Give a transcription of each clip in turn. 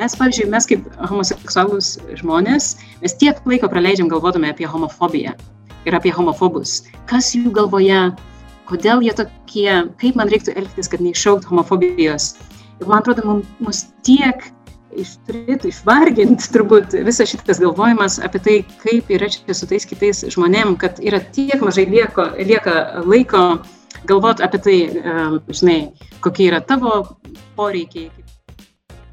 mes, pavyzdžiui, mes kaip homoseksualus žmonės, mes tiek laiko praleidžiam galvodami apie homofobiją ir apie homofobus. Kas jų galvoje, kodėl jie tokie, kaip man reiktų elgtis, kad neiššaukt homofobijos. Ir man atrodo, mums, mus tiek iš, turėtų išvarginti turbūt visas šitas galvojimas apie tai, kaip yra čia su tais kitais žmonėm, kad yra tiek mažai lieko, lieka laiko galvoti apie tai, žinai, kokie yra tavo poreikiai,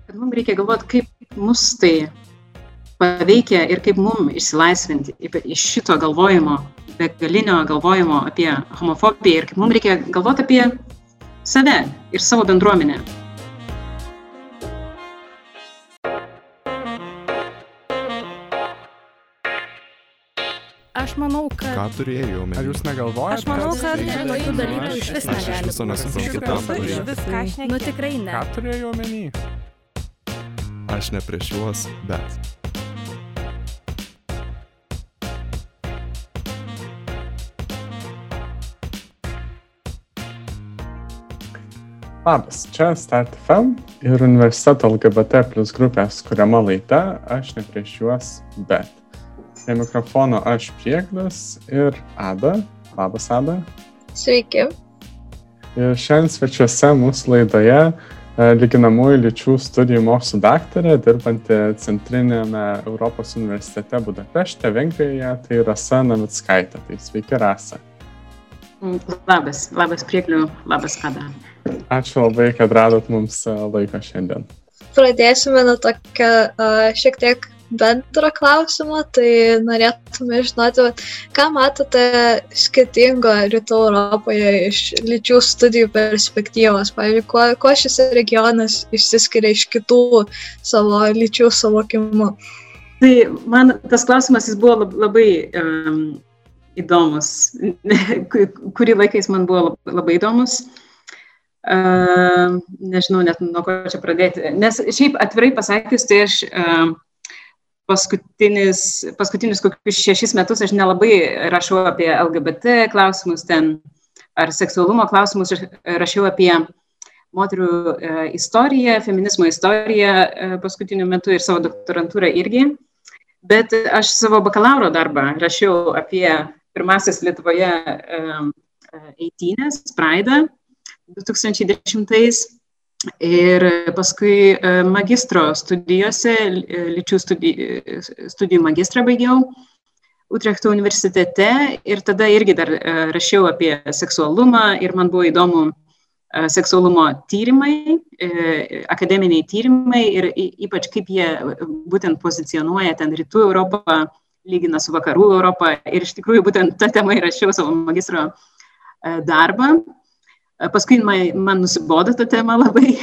kad mums reikia galvoti, kaip mus tai paveikia ir kaip mums išsilaisvinti iš šito galvojimo, begalinio galvojimo apie homofobiją ir kaip mums reikia galvoti apie save ir savo bendruomenę. Aš manau, kad... Ką turėjau omeny? Ar jūs negalvojate? Aš manau, kad tokių dalykų iš vis Aš negali. viso nesuprantu, ką turėjau. Viską aš Nu tikrai ne. Ką turėjau omeny? Aš ne prieš juos, bet. Labas, čia Start FM ir universiteto LGBT plus grupės kuriama laida Aš ne prieš juos, bet. Prie mikrofono aš Prieglas ir Ada. Labas, Ada. Sveiki. Ir šiandien svečiuose mūsų laidoje lyginamųjų lyčių studijų mokslų daktarė, dirbanti Centrinėme Europos universitete Budapešte, Vengrijoje, tai Rasa Navickaitė. Tai sveiki, Rasa. Labas, labas priekliu, labas kada. Ačiū labai, kad radot mums e, laiko šiandien. Pradėsime nuo tokio uh, šiek tiek bendro klausimo, tai norėtume žinoti, ką matote skirtingo rytų Europoje iš lyčių studijų perspektyvos. Pavyzdžiui, kuo, kuo šis regionas išsiskiria iš kitų savo lyčių suvokimų. Tai man tas klausimas jis buvo lab- labai um, įdomus. Kurį laiką jis man buvo lab- labai įdomus. Uh, nežinau net nuo ko čia pradėti. Nes šiaip atvirai pasakius, tai aš uh, paskutinis, paskutinius kokius šešis metus aš nelabai rašau apie LGBT klausimus ten ar seksualumo klausimus, aš rašiau apie moterų e, istoriją, feminizmo istoriją e, paskutiniu metu ir savo doktorantūrą irgi. Bet aš savo bakalauro darbą rašiau apie pirmasis Lietuvoje eitynės, Praidą 2010 ir paskui e, magistro studijose, e, lyčių studijų, studijų magistrą baigiau Utrechto universitete ir tada irgi dar e, rašiau apie seksualumą ir man buvo įdomu e, seksualumo tyrimai, e, akademiniai tyrimai ir ypač kaip jie e, būtent pozicionuoja ten rytų Europą, lygina su vakarų Europą ir iš tikrųjų būtent tą temą įrašiau savo magistro e, darbą. E, Paskui man, man nusibodo ta tema labai,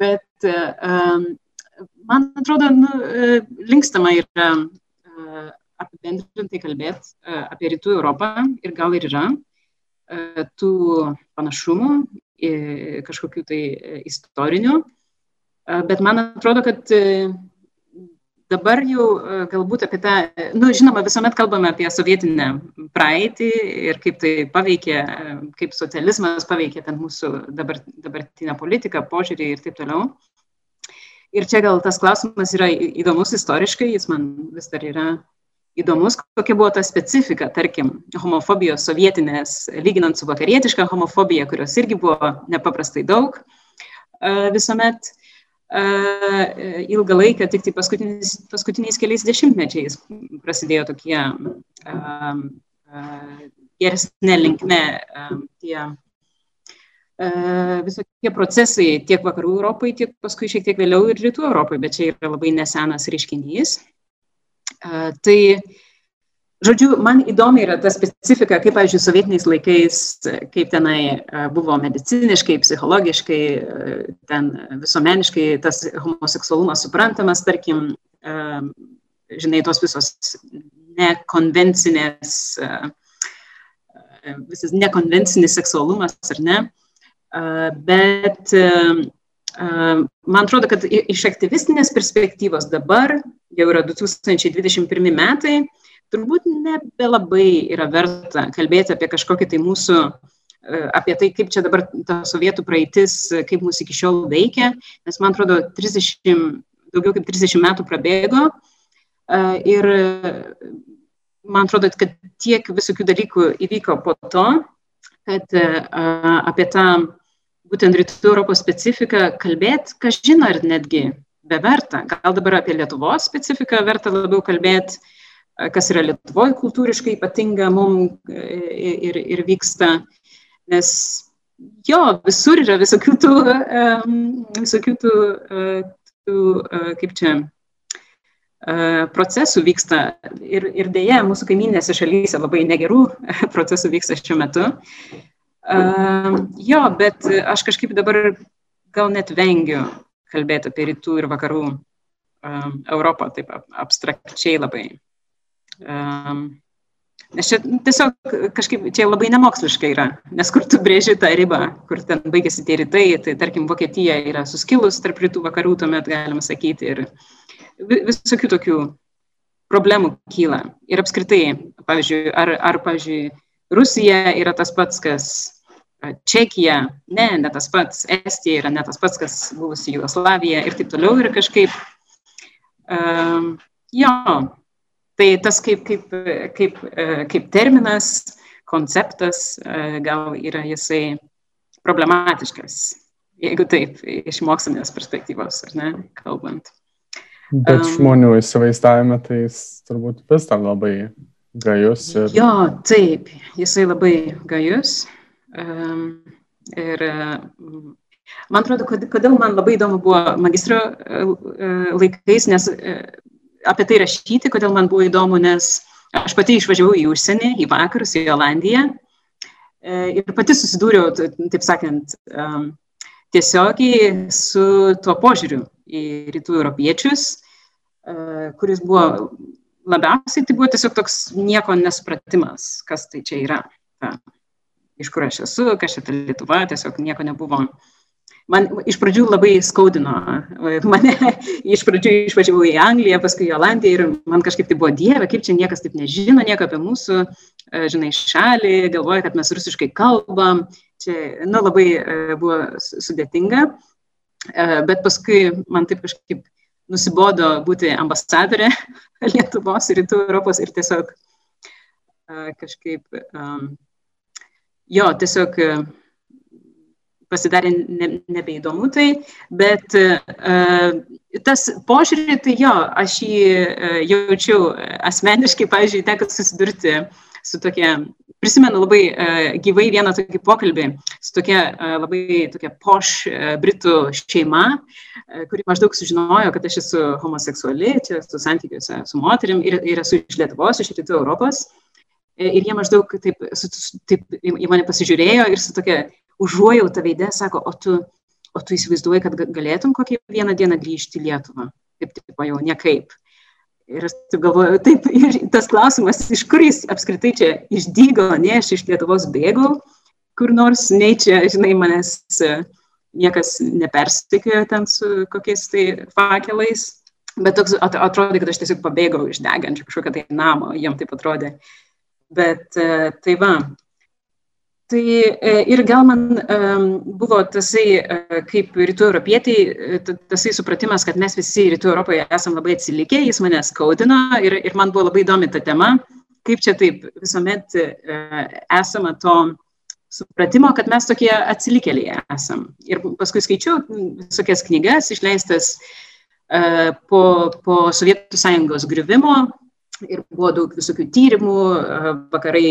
bet em, man atrodo, nu, e, linkstama yra e, apibendrintai kalbėti e, apie rytų Europą ir gal ir yra e, tų panašumų, kažkokių tai istorinių, bet man atrodo, kad dabar jau e, galbūt apie tą, nu, žinoma, visuomet kalbame apie sovietinę praeitį ir kaip tai paveikė, e, kaip socializmas paveikė ten mūsų dabar, dabartinę politiką, požiūrį ir taip toliau. Ir čia gal tas klausimas yra įdomus istoriškai, jis man vis dar yra įdomus, kokia buvo ta specifika, tarkim, homofobijos sovietinės, lyginant su vakarietiška homofobija, kurios irgi buvo nepaprastai daug e, visuomet e, ilgą laiką, tik tai paskutiniais, paskutiniais keliais dešimtmečiais prasidėjo tokie um, uh, geresnė linkme um, tie uh, visokie procesai tiek vakarų Europai, tiek paskui šiek tiek vėliau ir rytų Europai, bet čia yra labai nesenas reiškinys. Uh, tai Žodžiu, man įdomi yra ta specifika, kaip, pavyzdžiui, sovietiniais laikais, kaip tenai e, buvo mediciniškai, psichologiškai, e, ten visuomeniškai tas homoseksualumas suprantamas, tarkim, e, žinai, tos visos nekonvencinės, visas nekonvencinis seksualumas, ar ne? Bet man atrodo, kad iš aktyvistinės perspektyvos dabar jau yra 2021 metai, turbūt nebelabai yra verta kalbėti apie kažkokį tai mūsų, e, apie tai, kaip čia dabar ta sovietų praeitis, e, kaip mūsų iki šiol veikia, nes man atrodo, 30, daugiau kaip 30 metų prabėgo ir man atrodo, kad tiek visokių dalykų įvyko po to, kad apie tą būtent rytų Europos specifiką kalbėti, kas žino, ar netgi beverta. Gal dabar apie Lietuvos specifiką verta labiau kalbėti, kas yra Lietuvoje kultūriškai ypatinga mums ir, ir vyksta, nes jo, visur yra visokių tų, visokių tų, tų kaip čia, procesų vyksta ir, ir dėja mūsų kaiminėse šalyse labai negerų procesų vyksta šiuo metu. Jo, bet aš kažkaip dabar gal net vengiu kalbėti apie rytų ir vakarų Europą taip abstrakčiai labai. Nes čia tiesiog kažkaip, čia labai nemoksliškai yra, nes kur tu brėži tą ribą, kur ten baigėsi tie rytai, tai tarkim Vokietija yra suskilus tarp rytų vakarų, tuomet galima sakyti, ir visokių tokių problemų kyla. Ir apskritai, pavyzdžiui, ar, ar pavyzdžiui, Rusija yra tas pats, kas Čekija, ne, ne tas pats, Estija yra ne tas pats, kas buvusi Jugoslavija ir taip toliau ir kažkaip, um, jo, Tai tas kaip, kaip, kaip, kaip terminas, konceptas gal yra jisai problematiškas, jeigu taip, iš mokslinės perspektyvos, ar ne, kalbant. Bet um, žmonių įsivaizdavime tai jis turbūt vis dar labai gajus. Ir... Jo, taip, jisai labai gajus. Um, ir man atrodo, kodėl man labai įdomu buvo magistro laikais, nes apie tai rašyti, kodėl man buvo įdomu, nes aš pati išvažiavau į užsienį, į vakarus, į Olandiją e, ir pati susidūriau, taip sakant, tiesiogiai su tuo požiūriu į rytų europiečius, e, kuris buvo labiausiai, tai buvo tiesiog toks nieko nesupratimas, kas tai čia yra. Ta, iš kur aš esu, kas čia ta Lietuva, tiesiog nieko nebuvo man iš pradžių labai skaudino. Mane iš pradžių išvažiavau į Angliją, paskui į Olandiją ir man kažkaip tai buvo dievė, kaip čia niekas taip nežino, nieko apie mūsų, e, žinai, šalį, galvoja, kad mes rusiškai kalbam. Čia, nu, labai e, buvo sudėtinga, e, bet paskui man taip kažkaip nusibodo būti ambasadorė Lietuvos Rytų Europos ir tiesiog kažkaip, jo, tiesiog pasidarė ne, nebeįdomu tai, bet uh, tas požiūrį, tai jo, aš jį uh, jaučiau asmeniškai, pavyzdžiui, teko susidurti su tokia, prisimenu labai uh, gyvai vieną tokį pokalbį su tokia uh, labai tokia poš uh, britų šeima, uh, kuri maždaug sužinojo, kad aš esu homoseksuali, čia esu santykiuose su moterim ir, ir esu iš Lietuvos, iš Rytų Europos. Ir jie maždaug taip, taip į mane pasižiūrėjo ir su tokia užuojautą veidę, sako, o tu, o tu įsivaizduoji, kad galėtum kokį vieną dieną grįžti į Lietuvą. Taip, taip, jau niekaip. Ir aš taip galvoju, taip, ir tas klausimas, iš kur jis apskritai čia išdygo, ne, aš iš Lietuvos bėgau, kur nors, nei čia, žinai, manęs e, niekas nepersitikėjo ten su kokiais tai fakelais, bet toks atrodė, kad aš tiesiog pabėgau iš degančio kažkokio tai namo, jiem taip atrodė. Bet e, tai va, Tai e, ir gal man buvo tasai, e, kaip rytų europietiai, e, tasai supratimas, kad mes visi rytų Europoje esame labai atsilikę, jis mane skaudino ir, ir man buvo labai įdomi ta tema, kaip čia taip visuomet esama to supratimo, kad mes tokie atsilikėliai esam. Ir paskui skaičiau visokias knygas išleistas po, po Sovietų sąjungos griuvimo, ir buvo daug visokių tyrimų, vakarai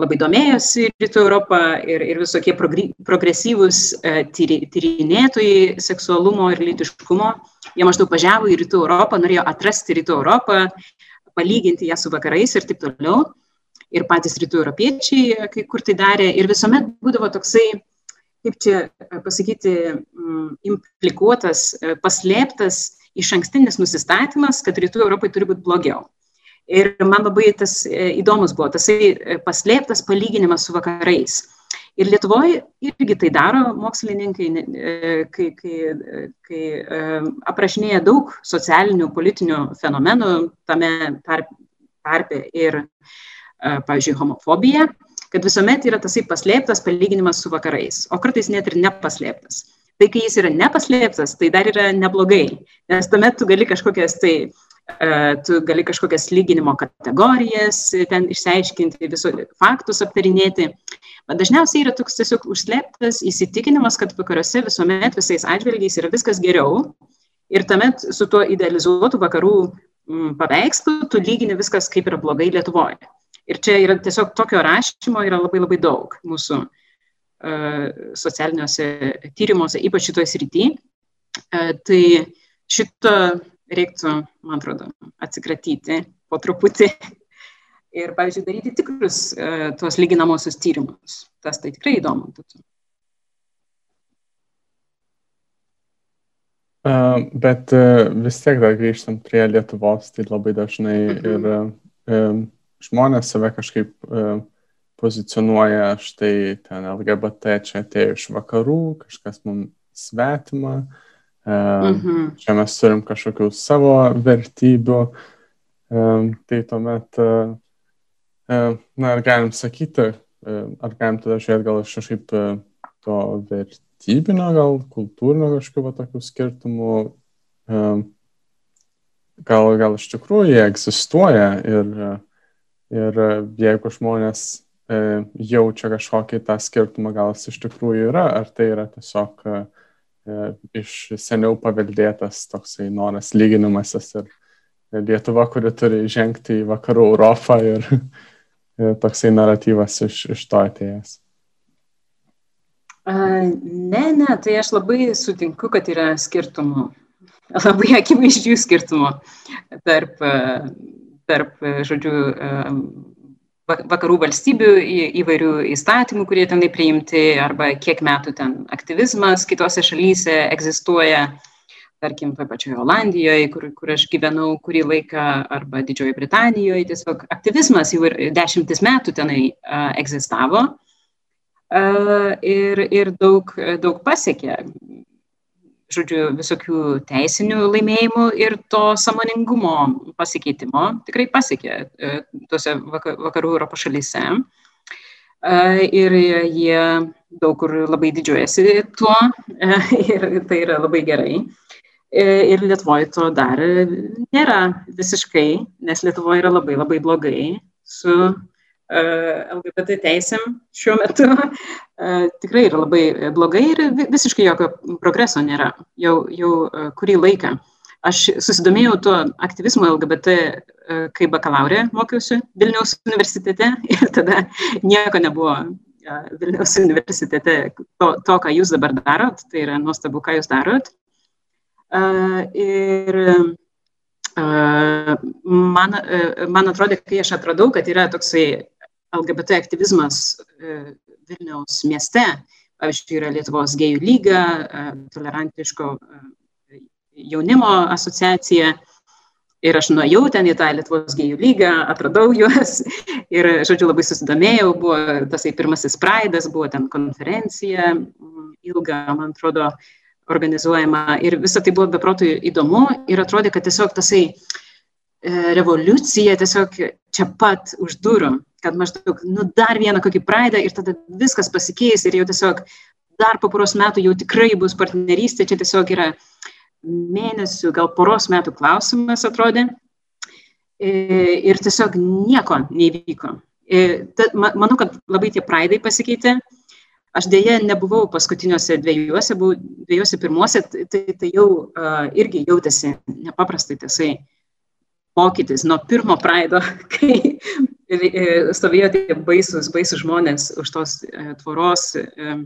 labai domėjosi Rytų Europą ir, ir visokie progresyvūs tyrinėtojai seksualumo ir lytiškumo. Jie maždaug važiavo į Rytų Europą, norėjo atrasti Rytų Europą, palyginti ją su vakarais ir taip toliau. Ir patys Rytų Europiečiai kai kur tai darė. Ir visuomet būdavo toksai, kaip čia pasakyti, implikuotas, paslėptas iš ankstinis nusistatymas, kad Rytų Europai turi būti blogiau. Ir man labai tas e, įdomus buvo, tasai e, paslėptas palyginimas su vakarais. Ir Lietuvoje irgi tai daro mokslininkai, e, kai, kai, kai aprašinėja daug socialinių, politinių fenomenų tame tarpe ir, pavyzdžiui, homofobija, kad visuomet yra tasai paslėptas palyginimas su vakarais, o kartais net ir nepaslėptas. Tai kai jis yra nepaslėptas, tai dar yra neblogai, nes tuomet tu gali kažkokias tai tu gali kažkokias lyginimo kategorijas ten išsiaiškinti, visų faktus aptarinėti. Bet dažniausiai yra toks tiesiog užslėptas įsitikinimas, kad vakaruose visuomet visais atžvilgiais yra viskas geriau. Ir tuomet su tuo idealizuotu vakarų mm, paveikslu tu lygini viskas kaip yra blogai Lietuvoje. Ir čia yra tiesiog tokio rašymo yra labai labai daug mūsų uh, socialiniuose tyrimuose, ypač šitoje srityje. Uh, tai šito reiktų, man atrodo, atsikratyti po truputį ir, pavyzdžiui, daryti tikrus uh, tuos lyginamosius tyrimus. Tas tai tikrai įdomu. Uh, bet uh, vis tiek dar grįžtant prie Lietuvos, tai labai dažnai mhm. ir uh, žmonės save kažkaip uh, pozicionuoja, štai ten LGBT čia atėjo iš vakarų, kažkas mums svetima, uh, Mhm. Čia mes turim kažkokių savo vertybių. Tai tuomet, na, ar galim sakyti, ar galim tada žiūrėti gal iš kažkaip to vertybinio, gal kultūrinio kažkokių tokių skirtumų, gal, gal iš tikrųjų jie egzistuoja ir, ir jeigu žmonės jaučia kažkokį tą skirtumą, gal jis iš tikrųjų yra, ar tai yra tiesiog uh, E, iš seniau paveldėtas toksai noras lyginimasis ir Lietuva, kuri turi žengti į vakarų Europą ir, ir toksai naratyvas iš, iš to atėjęs. Ne, ne, tai aš labai sutinku, kad yra skirtumų, labai akivaizdžių skirtumų tarp, tarp žodžiu, vakarų valstybių įvairių įstatymų, kurie tenai priimti, arba kiek metų ten aktyvizmas kitose šalyse egzistuoja, tarkim, toje pačioje Olandijoje, kur, kur aš gyvenau kurį laiką, arba Didžiojoje Britanijoje, tiesiog aktyvizmas jau dešimtis metų tenai uh, egzistavo. Uh, ir, ir daug, daug pasiekė žodžiu, visokių teisinių laimėjimų ir to samoningumo pasikeitimo tikrai pasiekė e, tuose vakarų Europos šalyse. E, ir jie daug kur labai didžiuojasi tuo e, ir tai yra labai gerai. Ir Lietuvoje to dar nėra visiškai, nes Lietuvoje yra labai labai blogai su LGBT teisėm šiuo metu tikrai yra labai blogai ir visiškai jokio progreso nėra jau, jau kurį laiką. Aš susidomėjau tuo aktyvizmu LGBT, kai bakalaurė mokiausi Vilniaus universitete ir tada nieko nebuvo Vilniaus universitete to, to, ką jūs dabar darot, tai yra nuostabu, ką jūs darot. Ir man, man atrodė, kai aš atradau, kad yra toksai LGBT aktyvizmas e, Vilniaus mieste, pavyzdžiui, yra Lietuvos gėjų lyga, e, tolerantiško e, jaunimo asociacija. Ir aš nuėjau ten į tą Lietuvos gėjų lygą, atradau juos. Ir, žodžiu, labai susidomėjau, buvo tasai pirmasis praidas, buvo ten konferencija ilga, man atrodo, organizuojama. Ir visa tai buvo beprotų įdomu ir atrodė, kad tiesiog tasai revoliucija tiesiog čia pat už durų kad maždaug, nu, dar vieną kokį praidą ir tada viskas pasikeis ir jau tiesiog dar po poros metų jau tikrai bus partnerystė, čia tiesiog yra mėnesių, gal poros metų klausimas atrodė. Ir tiesiog nieko neįvyko. Manau, kad labai tie praidai pasikeitė. Aš dėje nebuvau paskutiniuose dviejuose, buvau dviejuose pirmuose, tai, tai jau uh, irgi jautėsi nepaprastai tiesai mokytis nuo pirmo praido, kai E, stovėjo tie baisus, baisus žmonės už tos e, tvoros e,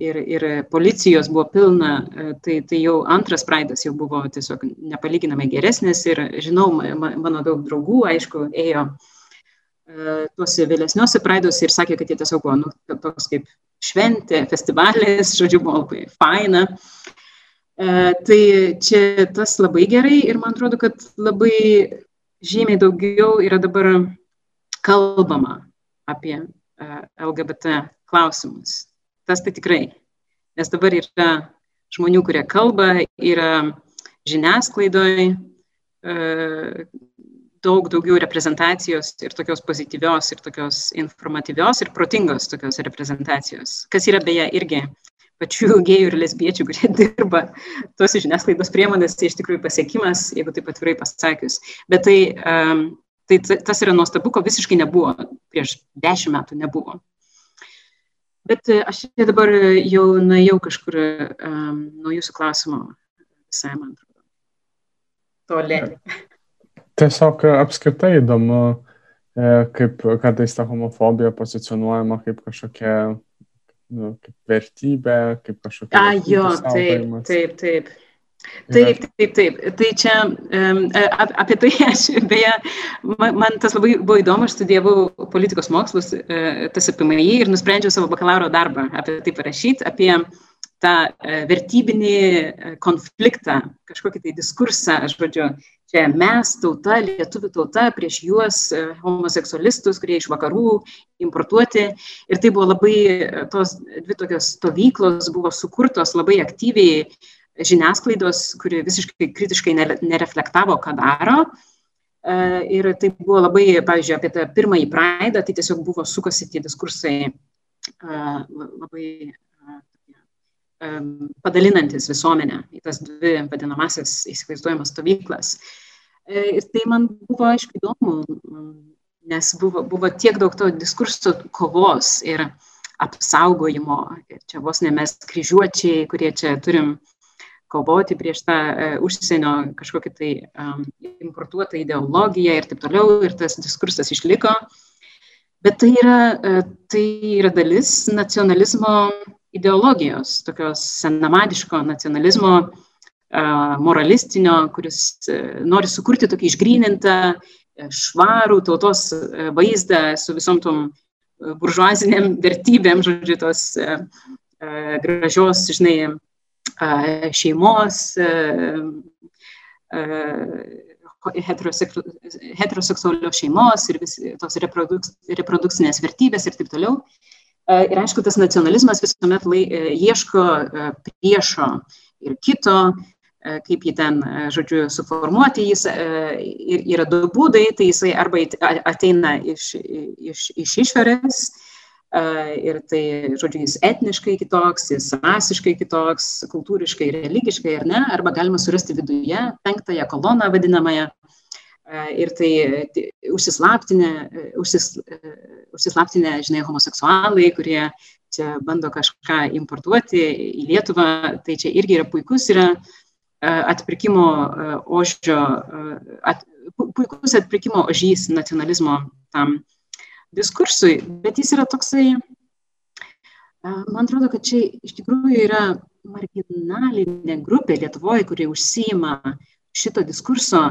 ir, ir policijos buvo pilna, tai, tai jau antras praidas jau buvo tiesiog nepalyginamai geresnis ir žinau, mano daug draugų, aišku, ėjo tuose vėlesniuose praiduose ir sakė, kad jie tiesiog buvo nu, toks kaip šventė, festivalis, žodžiu, buvo faina. Tai čia tas labai gerai ir man atrodo, kad labai žymiai daugiau yra dabar kalbama apie e, LGBT klausimus. Tas tai tikrai. Nes dabar yra žmonių, kurie kalba, yra žiniasklaidoje daug daugiau reprezentacijos ir tokios pozityvios, ir tokios informatyvios, ir protingos tokios reprezentacijos, kas yra beje irgi pačių gėjų ir lesbiečių, kurie dirba tos žiniasklaidos priemonės, tai iš tikrųjų pasiekimas, jeigu taip atvirai pasakius. Bet tai, um, tai tas yra nuostabu, ko visiškai nebuvo, prieš dešimt metų nebuvo. Bet e, aš dabar jau nuėjau kažkur um, nuo jūsų klausimo visai, man atrodo. Toliai. Tiesiog apskritai įdomu, e, kaip kartais ta homofobija pozicionuojama kaip kažkokia nu, kaip vertybė, kaip kažkokia. A, jo, taip, taip, taip. Taip, taip, taip. Tai čia um, apie tai aš, beje, man, man tas labai buvo įdomu, aš studijavau politikos mokslus, uh, tas apie MAI ir nusprendžiau savo bakalauro darbą apie tai parašyti, apie tą uh, vertybinį konfliktą, kažkokį tai diskursą, aš žodžiu, čia mes, tauta, lietuvių tauta, prieš juos e, homoseksualistus, kurie iš vakarų importuoti. Ir tai buvo labai, e, tos dvi tokios stovyklos buvo sukurtos labai aktyviai žiniasklaidos, kuri visiškai kritiškai nereflektavo, ką daro. E, ir tai buvo labai, pavyzdžiui, apie tą pirmąjį praidą, tai tiesiog buvo sukosi tie diskursai labai padalinantis visuomenę į tas dvi vadinamasis įsivaizduojamas stovyklas. E, ir tai man buvo, aišku, įdomu, nes buvo, buvo tiek daug to diskurso kovos ir apsaugojimo. Ir čia vos ne mes kryžiuočiai, kurie čia turim kovoti prieš tą uh, užsienio kažkokią tai um, importuotą ideologiją ir taip toliau, ir tas diskursas išliko. Bet tai yra, uh, tai yra dalis nacionalizmo ideologijos, tokios senamadiško nacionalizmo moralistinio, kuris e, nori sukurti tokį išgrynintą, e, švarų tautos e, vaizdą su visom tom buržuaziniam vertybėm, žodžiu, tos gražios, žinai, šeimos, heteroseksualios šeimos ir vis, tos reproduk, reprodukcinės vertybės ir taip toliau. Ir aišku, tas nacionalizmas visuomet lai, ieško priešo ir kito, E, kaip jį ten, e, žodžiu, suformuoti. Jis e, yra du būdai, tai jisai arba ateina iš, iš, iš išorės ir tai, žodžiu, jis etniškai kitoks, jis rasiškai kitoks, kultūriškai, religiškai, ar ne, arba galima surasti viduje penktąją koloną vadinamąją. Ir tai, tai užsislaptinę, užsis, užsislaptinę, žinai, homoseksualai, kurie čia bando kažką importuoti į Lietuvą, tai čia irgi yra puikus, yra uh, atpirkimo ožio, at, puikus atpirkimo ožys nacionalizmo tam diskursui, bet jis yra toksai, man atrodo, kad čia iš tikrųjų yra marginalinė grupė Lietuvoje, kurie užsima šito diskurso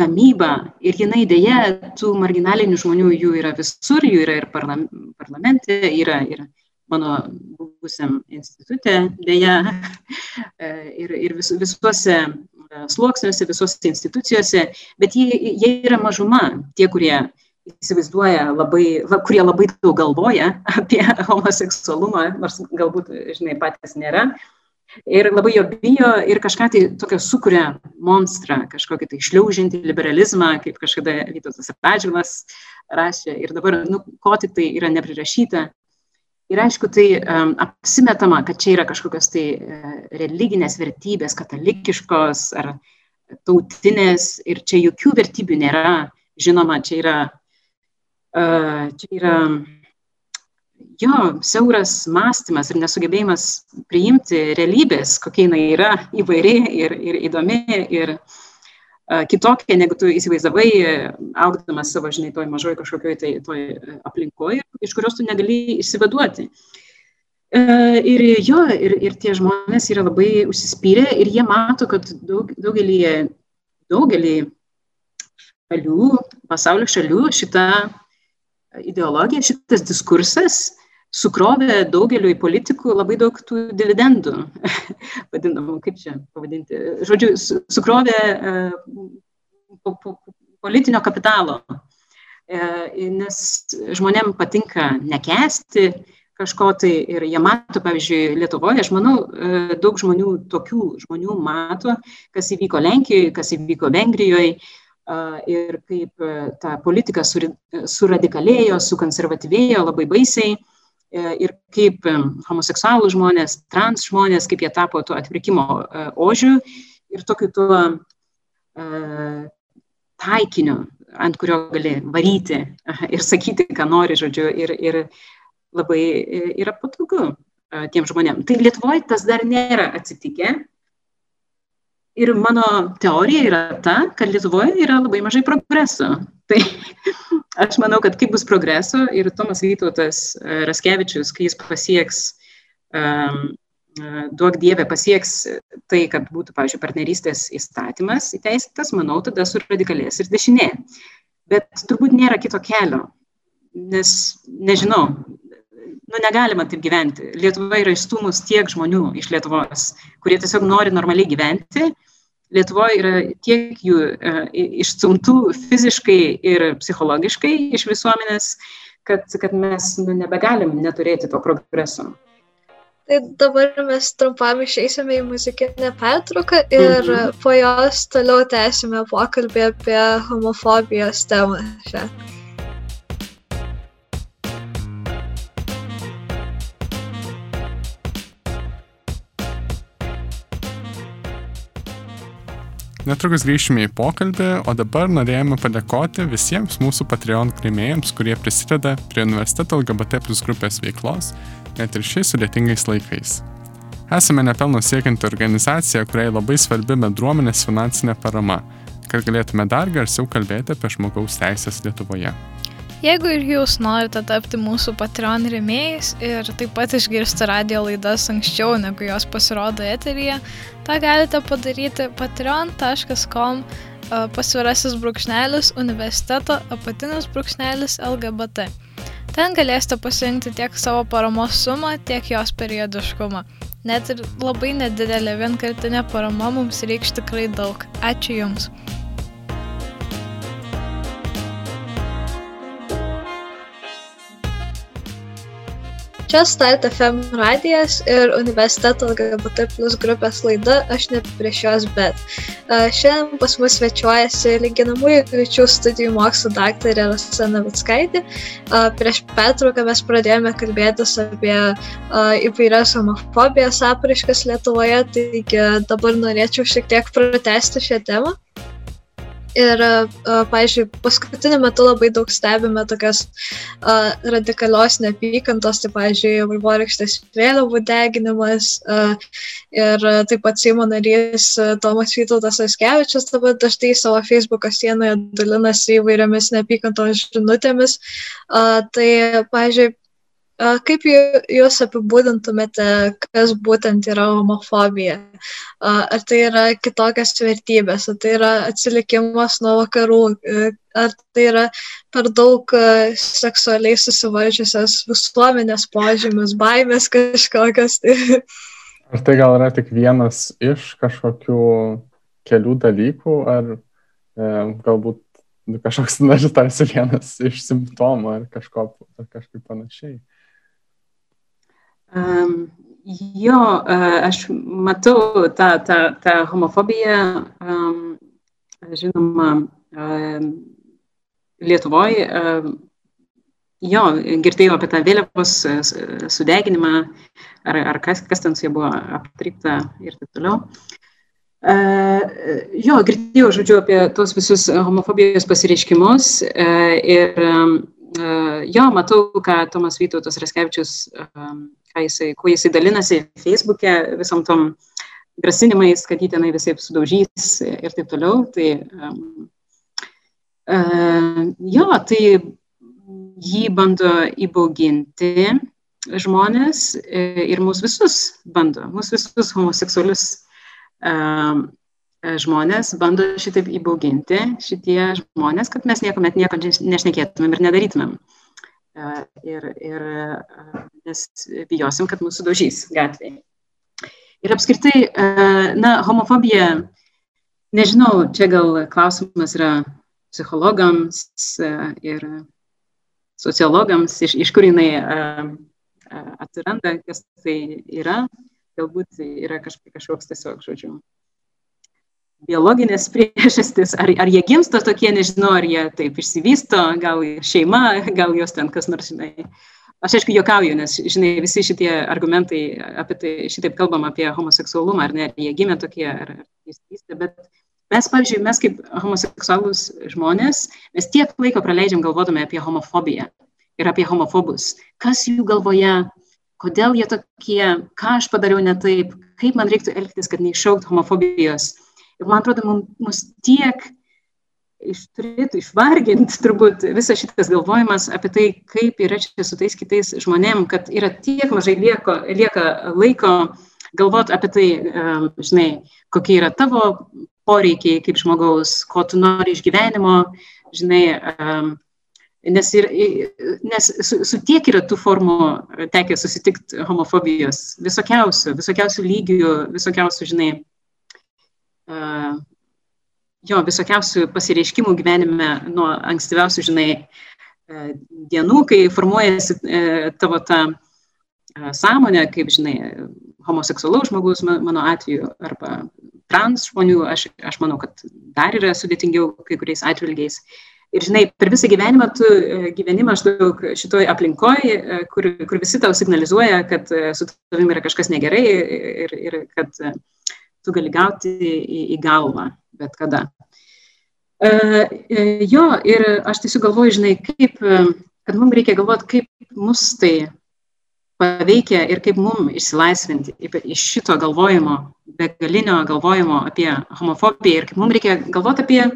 gamybą ir jinai dėja, tų marginalinių žmonių jų yra visur, jų yra ir parlamente, yra ir mano buvusiam institutė, dėja, e, ir, ir vis, visuose e, sluoksniuose, visuose institucijose, bet jie, jie yra mažuma, tie, kurie įsivaizduoja labai, la, kurie labai daug galvoja apie homoseksualumą, nors galbūt, žinai, patys nėra. Ir labai jo bijo ir kažką tai tokio sukuria monstrą, kažkokį tai šliaužinti liberalizmą, kaip kažkada Vytautas Radžilas rašė. Ir dabar, nu, ko tik tai yra neprirašyta Ir aišku, tai um, apsimetama, kad čia yra kažkokios tai uh, religinės vertybės, katalikiškos ar tautinės ir čia jokių vertybių nėra. Žinoma, čia yra, uh, čia yra jo siauras mąstymas ir nesugebėjimas priimti realybės, kokia jinai yra įvairi ir, ir įdomi ir uh, kitokia, negu tu įsivaizdavai, augdamas savo, žinai, toj mažoj kažkokioj tai toj aplinkoje, iš kurios tu negali išsivaduoti. Ir jo, ir, ir tie žmonės yra labai užsispyrę ir jie mato, kad daug, daugelį, daugelį šalių, pasaulio šalių šita ideologija, šitas diskursas sukrovė daugeliu politikų labai daug tų dividendų, vadinamų, kaip čia pavadinti, žodžiu, sukrovė e, po, po, politinio kapitalo, e, nes žmonėm patinka nekesti kažko tai ir jie mato, pavyzdžiui, Lietuvoje, aš manau, e, daug žmonių, tokių žmonių mato, kas įvyko Lenkijoje, kas įvyko Vengrijoje ir kaip ta politika suradikalėjo, sukonservatyvėjo labai baisiai ir kaip homoseksualų žmonės, trans žmonės, kaip jie tapo tuo atpirkimo ožiu ir tokiu tuo taikiniu, ant kurio gali varyti ir sakyti, ką nori, žodžiu, ir, ir labai yra patogu tiem žmonėm. Tai Lietuvoje tas dar nėra atsitikę. Ir mano teorija yra ta, kad Lietuvoje yra labai mažai progreso. Tai aš manau, kad kaip bus progreso ir Tomas Vytautas Raskevičius, kai jis pasieks, um, duok Dievė pasieks tai, kad būtų, pavyzdžiui, partnerystės įstatymas įteisintas, manau, tada suradikalės ir dešinė. Bet turbūt nėra kito kelio, nes nežinau, nu, negalima taip gyventi. Lietuva yra išstumus tiek žmonių iš Lietuvos, kurie tiesiog nori normaliai gyventi. Lietuvoje yra tiek jų e, išstumtų fiziškai ir psichologiškai iš visuomenės, kad, kad mes nu, nebegalim neturėti to progreso. Tai dabar mes trumpam išeisime į muzikinę pertrauką ir mhm. po jos toliau tęsime pokalbį apie homofobijos temą šią. Netrukus grįšime į pokalbį, o dabar norėjome padėkoti visiems mūsų Patreon kremėjams, kurie prisideda prie universiteto LGBT plus grupės veiklos, net ir šiais sudėtingais laikais. Esame nepelno siekianti organizacija, kuriai labai svarbi bendruomenės finansinė parama, kad galėtume dar garsiau kalbėti apie žmogaus teisės Lietuvoje. Jeigu ir jūs norite tapti mūsų Patreon rėmėjais ir taip pat išgirsti radio laidas anksčiau, negu jos pasirodo eteryje, tą galite padaryti patreon.com pasvirasis brūkšnelis universiteto apatinis brūkšnelis LGBT. Ten galėsite pasirinkti tiek savo paramos sumą, tiek jos periodiškumą. Net ir labai nedidelė vienkartinė parama mums reikš tikrai daug. Ačiū Jums. Čia Start FM radijas ir universiteto LGBT plus grupės laida Aš ne prieš juos, bet. Šiandien pas mus svečiuojasi lyginamųjų ryčių studijų mokslo daktarė Rasa Navickaitė. Prieš pertrauką mes pradėjome kalbėtis apie įvairias homofobijos apraiškas Lietuvoje, taigi dabar norėčiau šiek tiek pratesti šią temą. Ir, uh, pavyzdžiui, paskutiniu metu labai daug stebime tokios uh, radikalios neapykantos, tai, pavyzdžiui, vaivorykštės vėliavų deginimas uh, ir taip pat Seimo narys uh, Tomas Vytautas Askevičius dabar dažnai savo Facebook'o sienoje dalinasi įvairiomis neapykantos žinutėmis. Uh, tai, pavyzdžiui, Kaip jūs apibūdintumėte, kas būtent yra homofobija? Ar tai yra kitokios vertybės, ar tai yra atsilikimas nuo vakarų, ar tai yra per daug seksualiai susivaldžiusios visuomenės požymis, baimės kažkokios? Ar tai gal yra tik vienas iš kažkokių kelių dalykų, ar e, galbūt kažkoks, nežinau, tarsi vienas iš simptomų ar kažko ar kažkaip panašiai? Um, jo, uh, aš matau tą, tą, tą homofobiją, um, žinoma, um, Lietuvoje. Um, jo, girdėjau apie tą vėliavos sudeginimą, ar, ar kas, kas ten su ja buvo aptrypta ir taip toliau. Uh, jo, girdėjau, žodžiu, apie tos visus homofobijos pasireiškimus uh, ir um, uh, jo, matau, ką Tomas Vytautas Reskevičius um, jisai, kuo jisai dalinasi Facebook'e visom tom grasinimais, kad jį tenai visai sudaužys ir taip toliau. Tai, um, uh, jo, tai jį bando įbauginti žmonės ir mūsų visus bando, mūsų visus homoseksualius um, žmonės bando šitaip įbauginti šitie žmonės, kad mes niekuomet nieko nešnekėtumėm ir nedarytumėm. Uh, ir, ir nes bijosim, kad mūsų daužys gatvėje. Ir apskritai, na, homofobija, nežinau, čia gal klausimas yra psichologams ir sociologams, iš, iš kur jinai atsiranda, kas tai yra, galbūt yra kažkoks tiesiog, žodžiu, biologinės priežastis, ar, ar jie gimsta tokie, nežinau, ar jie taip išsivysto, gal šeima, gal jos ten kas nors, žinai, aš aišku juokauju, nes, žinai, visi šitie argumentai apie tai, šitaip kalbam apie homoseksualumą, ar ne, ar jie gimė tokie, ar, jis bet mes, pavyzdžiui, mes kaip homoseksualus žmonės, mes tiek laiko praleidžiam galvodami apie homofobiją ir apie homofobus. Kas jų galvoje, kodėl jie tokie, ką aš padariau ne taip, kaip man reiktų elgtis, kad neiššaukt homofobijos. Ir man atrodo, mus tiek iš, turėtų išvarginti turbūt visas šitas galvojimas apie tai, kaip yra čia su tais kitais žmonėm, kad yra tiek mažai lieko, lieka laiko galvoti apie tai, žinai, kokie yra tavo poreikiai kaip žmogaus, ko tu nori iš gyvenimo, žinai, nes, ir, nes su, su tiek yra tų formų tekę susitikti homofobijos, visokiausių, visokiausių lygių, visokiausių, žinai, jo visokiausių pasireiškimų gyvenime nuo ankstyviausių, žinai, e, dienų, kai formuojasi e, tavo ta e, sąmonė, kaip, žinai, homoseksualaus žmogus, mano atveju, arba trans žmonių, aš, aš manau, kad dar yra sudėtingiau kai kuriais atvilgiais. Ir žinai, per visą gyvenimą tu gyveni maždaug šitoj aplinkoje, kur, kur visi tau signalizuoja, kad su tavimi yra kažkas negerai ir, ir kad tu gali gauti į, į galvą bet kada. E, e, jo, ir aš tiesiog galvoju, žinai, kaip, e, kad mums reikia galvoti, kaip mus tai paveikia ir kaip mums išsilaisvinti iš šito galvojimo, begalinio galvojimo apie homofobiją ir kaip mums reikia galvoti apie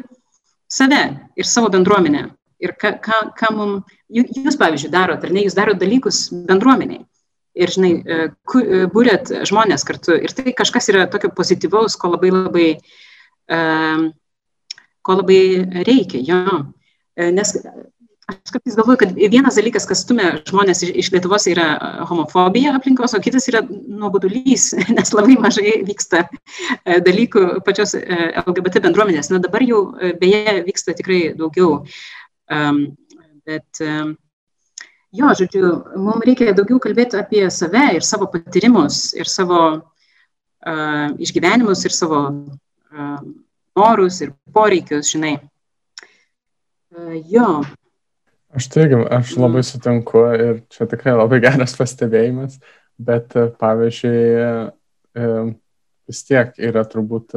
save ir savo bendruomenę. Ir ką, ką, ką mums, jūs, pavyzdžiui, darot, ar ne, jūs darot dalykus bendruomeniai. Ir, žinai, būrėt žmonės kartu. Ir tai kažkas yra tokio pozityvaus, ko labai labai uh, ko labai reikia, jo. E, nes aš kartais galvoju, kad vienas dalykas, kas stumia žmonės iš, Lietuvos, yra homofobija aplinkos, o kitas yra nuobodulys, nes labai mažai vyksta e, dalykų pačios e, LGBT bendruomenės. Na dabar jau beje vyksta tikrai daugiau. Bet jo, žodžiu, mums reikia daugiau kalbėti apie save ir savo patyrimus ir savo uh, išgyvenimus ir savo norus ir poreikius, žinai. Jo. Aš irgi, aš labai sutinku ir čia tikrai labai geras pastebėjimas, bet pavyzdžiui, vis tiek yra turbūt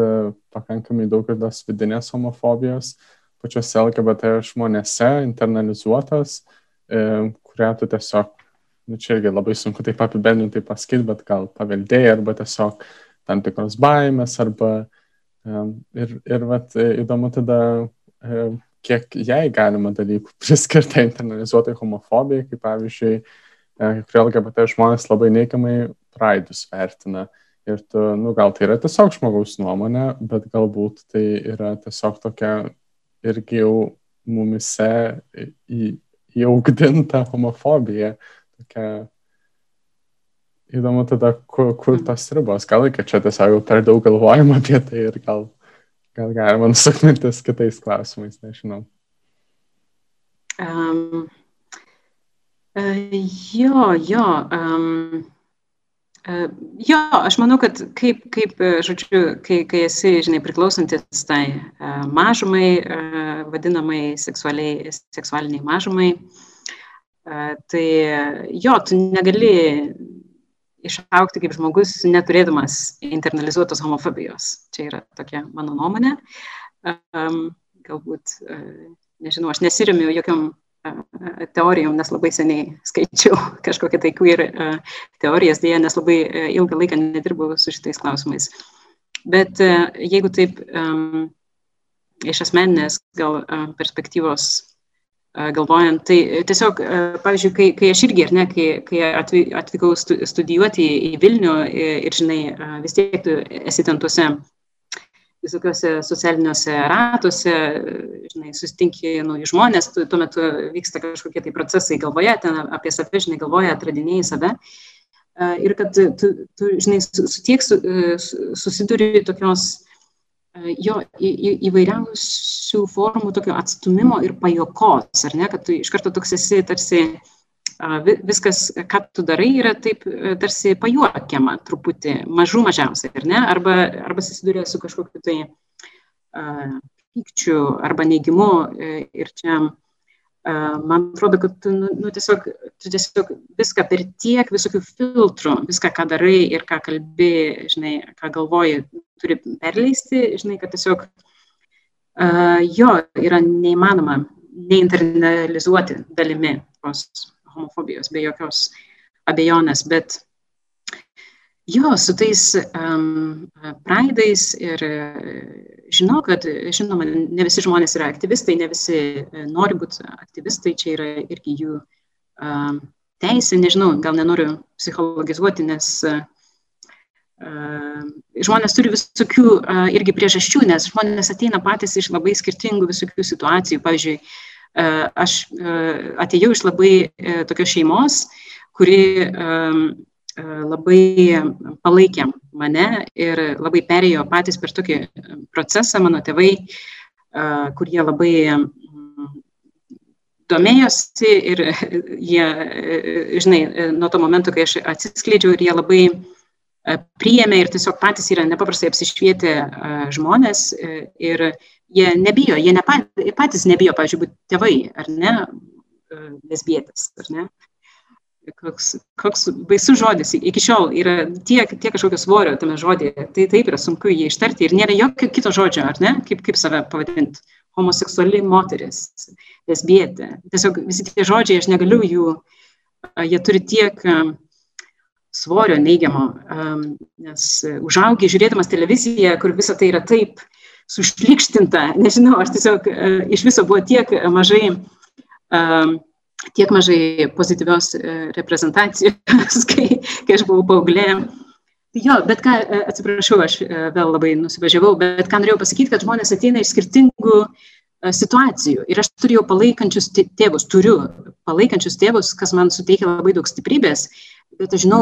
pakankamai daug ir tos vidinės homofobijos pačiose LGBT žmonėse internalizuotos, kurią tu tiesiog, nu čia irgi labai sunku taip apibendrinti pasakyti, bet gal paveldėjai arba tiesiog tam tikros baimės arba Ir, ir vat, įdomu tada, kiek jai galima dalykų priskirti internalizuotai homofobijai, kaip pavyzdžiui, kai kurie LGBT žmonės labai neigiamai praeidus vertina. Ir tu, nu, gal tai yra tiesiog žmogaus nuomonė, bet galbūt tai yra tiesiog tokia irgi jau mumise į, įaugdinta homofobija, tokia įdomu tada, kur, kur mm. tos ribos. Gal reikia čia tiesiog jau per daug galvojama apie tai ir gal, gal galima nusakmintis kitais klausimais, nežinau. Um, uh, jo, jo. Um, jo, aš manau, kad kaip, kaip žodžiu, kai, kai esi, žinai, priklausantis tai uh, mažumai, uh, vadinamai seksualiniai mažumai, tai jo, tu negali išaukti kaip žmogus, neturėdamas internalizuotos homofobijos. Čia yra tokia mano nuomonė. Galbūt, nežinau, aš nesirimiu jokiam teorijom, nes labai seniai skaičiau kažkokią tai queer uh, teorijas, dėja, nes labai uh, ilgą laiką nedirbau su šitais klausimais. Bet uh, jeigu taip um, iš asmeninės gal perspektyvos galvojant. Tai tiesiog, pavyzdžiui, kai, kai aš irgi, ar ne, kai, kai atvykau studijuoti į Vilnių ir, žinai, vis tiek tu esi ten tuose visokiuose socialiniuose ratuose, žinai, susitinki naujus žmonės, tu, tuo metu vyksta kažkokie tai procesai galvoje, ten apie save, žinai, galvoje, atradinėjai save. Ir kad tu, tu žinai, su, tiek su, susiduri tokios jo į, į, įvairiausių formų tokio atstumimo ir pajokos, ar ne, kad tu iš karto toks esi tarsi viskas, ką tu darai, yra taip tarsi pajuokiama truputį, mažų mažiausiai, ar ne, arba, arba susiduria su kažkokiu tai pykčiu arba neigimu ir čia man atrodo, kad tu, nu, nu, tiesiog, tu tiesiog viską per tiek visokių filtrų, viską, ką darai ir ką kalbi, žinai, ką galvoji, turi perleisti, žinai, kad tiesiog uh, jo yra neįmanoma neinternalizuoti dalimi tos homofobijos be jokios abejonės, bet jo, su tais um, praidais ir žinau, kad, žinoma, ne visi žmonės yra aktyvistai, ne visi e, nori būti aktyvistai, čia yra irgi jų um, teisė, nežinau, gal nenoriu psichologizuoti, nes uh, žmonės turi visokių uh, irgi priežasčių, nes žmonės ateina patys iš labai skirtingų visokių situacijų. Pavyzdžiui, uh, aš uh, atėjau iš labai uh, tokios šeimos, kuri labai palaikė mane ir labai perėjo patys per tokį procesą, mano tėvai, kurie labai domėjosi ir jie, žinai, nuo to momento, kai aš atsiskleidžiau ir jie labai priėmė ir tiesiog patys yra nepaprastai apsišvietę žmonės ir jie nebijo, jie ne patys nebijo, pavyzdžiui, būti tėvai, ar ne, lesbietės, ar ne? Koks, koks baisus žodis, iki šiol yra tiek, tiek kažkokio svorio tame žodėje, tai taip yra sunku jį ištarti ir nėra jokio kito žodžio, ar ne, kaip, kaip save pavadinti, homoseksuali moteris, lesbietė. Tiesiog visi tie žodžiai, aš negaliu jų, jie turi tiek svorio neigiamo, nes užaugi žiūrėdamas televiziją, kur visa tai yra taip sušlikštinta, nežinau, aš tiesiog iš viso buvo tiek mažai um, tiek mažai pozityvios e, reprezentacijos, kai, kai aš buvau paauglė. Tai jo, bet ką, e, atsiprašau, aš e, vėl labai nusivažiavau, bet ką norėjau pasakyti, kad žmonės ateina iš skirtingų situacijų. Ir aš turėjau palaikančius tėvus, turiu palaikančius tėvus, kas man suteikia labai daug stiprybės. Bet aš žinau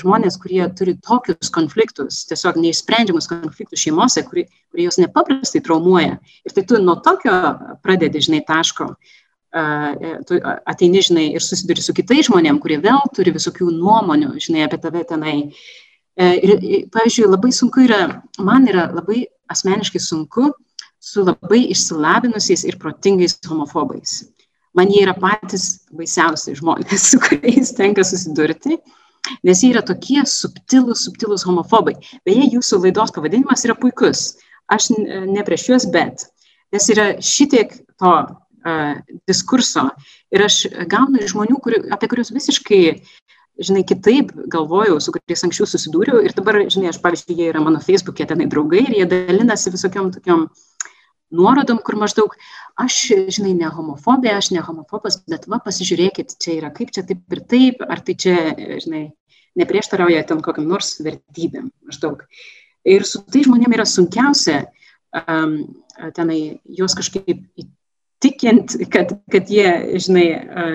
žmonės, kurie turi tokius konfliktus, tiesiog neišsprendžiamus konfliktus šeimose, kurie, kurie jos nepaprastai traumuoja. Ir tai tu nuo tokio pradedi, žinai, taško. Uh, E, tu ateini, žinai, ir susiduri su kitais žmonėm, kurie vėl turi visokių nuomonių, žinai, apie tave tenai. E, ir, pavyzdžiui, labai sunku yra, man yra labai asmeniškai sunku su labai išsilavinusiais ir protingais homofobais. Man jie yra patys baisiausi žmonės, su kuriais tenka susidurti, nes jie yra tokie subtilūs, subtilūs homofobai. Beje, jūsų laidos pavadinimas yra puikus. Aš ne prieš juos, bet nes yra šitiek to diskurso. Ir aš gaunu iš žmonių, kuri, apie kuriuos visiškai, žinai, kitaip galvojau, su kuriais anksčiau susidūriau. Ir dabar, žinai, aš, pavyzdžiui, jie yra mano Facebook'e tenai draugai ir jie dalinasi visokiom tokiom nuorodom, kur maždaug aš, žinai, ne homofobė, aš ne homofobas, bet va, pasižiūrėkit, čia yra kaip čia taip ir taip, ar tai čia, žinai, neprieštarauja ten kokiam nors vertybėm maždaug. Ir su tai žmonėm yra sunkiausia um, tenai juos kažkaip tikint, kad, kad jie, žinai,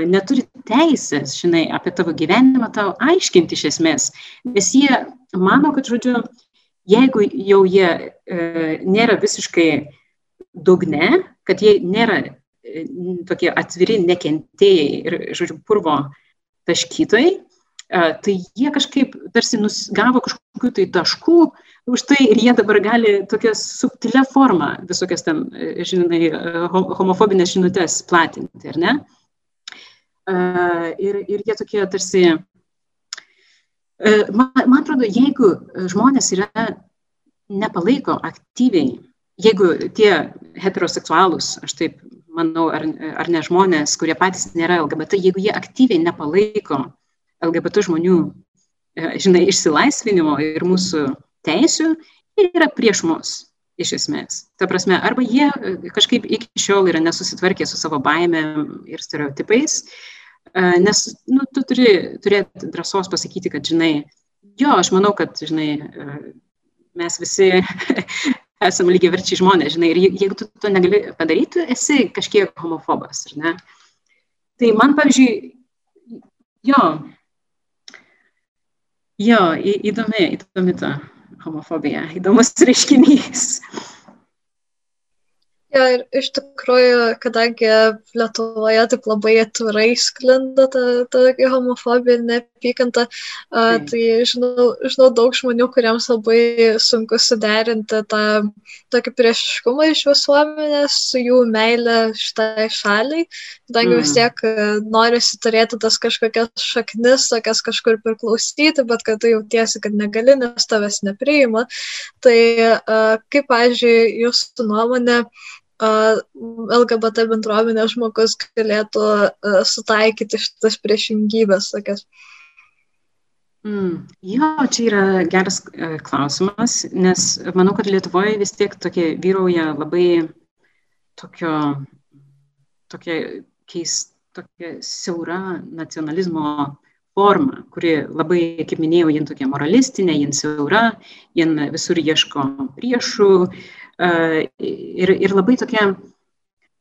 neturi teisės, žinai, apie tavo gyvenimą tau aiškinti iš esmės. Nes jie mano, kad, žodžiu, jeigu jau jie e, nėra visiškai dugne, kad jie nėra e, tokie atviri nekentėjai ir, žodžiu, purvo taškytojai, tai jie kažkaip tarsi gavo kažkokių tai taškų už tai ir jie dabar gali tokią subtilę formą visokias ten, žinai, homofobinės žinutės platinti, ar ne? Ir, ir jie tokie tarsi, man, man atrodo, jeigu žmonės yra nepalaiko aktyviai, jeigu tie heteroseksualūs, aš taip manau, ar, ar ne žmonės, kurie patys nėra LGBT, jeigu jie aktyviai nepalaiko LGBT žmonių, e, žinai, išsilaisvinimo ir mūsų teisių, jie yra prieš mus, iš esmės. Ta prasme, arba jie e, kažkaip iki šiol yra nesusitvarkę su savo baimėm ir stereotipais, e, nes, nu, tu turi turėti drąsos pasakyti, kad, žinai, jo, aš manau, kad, žinai, mes visi esame lygiai verčiai žmonės, žinai, ir jeigu tu to negali padaryti, esi kažkiek homofobas, ar ne? Tai man, pavyzdžiui, jo, Jo, įdomi, įdomi ta homofobija, įdomus reiškinys. Ja, ir iš tikrųjų, kadangi Lietuvoje taip labai atvirai sklinda ta, ta homofobija ir neapykanta, uh, tai žinau, žinau daug žmonių, kuriems labai sunku suderinti tą tokį priešiškumą iš visuomenės su jų meilė šitai šaliai, kadangi mm. vis tiek norisi turėti tas kažkokias šaknis, tokias kažkur priklausyti, bet kad tu jautiesi, kad negali, nes tavęs nepriima. Tai kaip, pažiūrėjau, jūsų nuomonė, LGBT bendruomenės žmogus galėtų sutaikyti šitas priešingybės tokias. Mm, jo, čia yra geras klausimas, nes manau, kad Lietuvoje vis tiek tokie vyrauja labai tokio, tokia keista, tokia siaura nacionalizmo forma, kuri labai, kaip minėjau, jin tokia moralistinė, jin siaura, jin visur ieško priešų, uh, ir, ir labai tokia,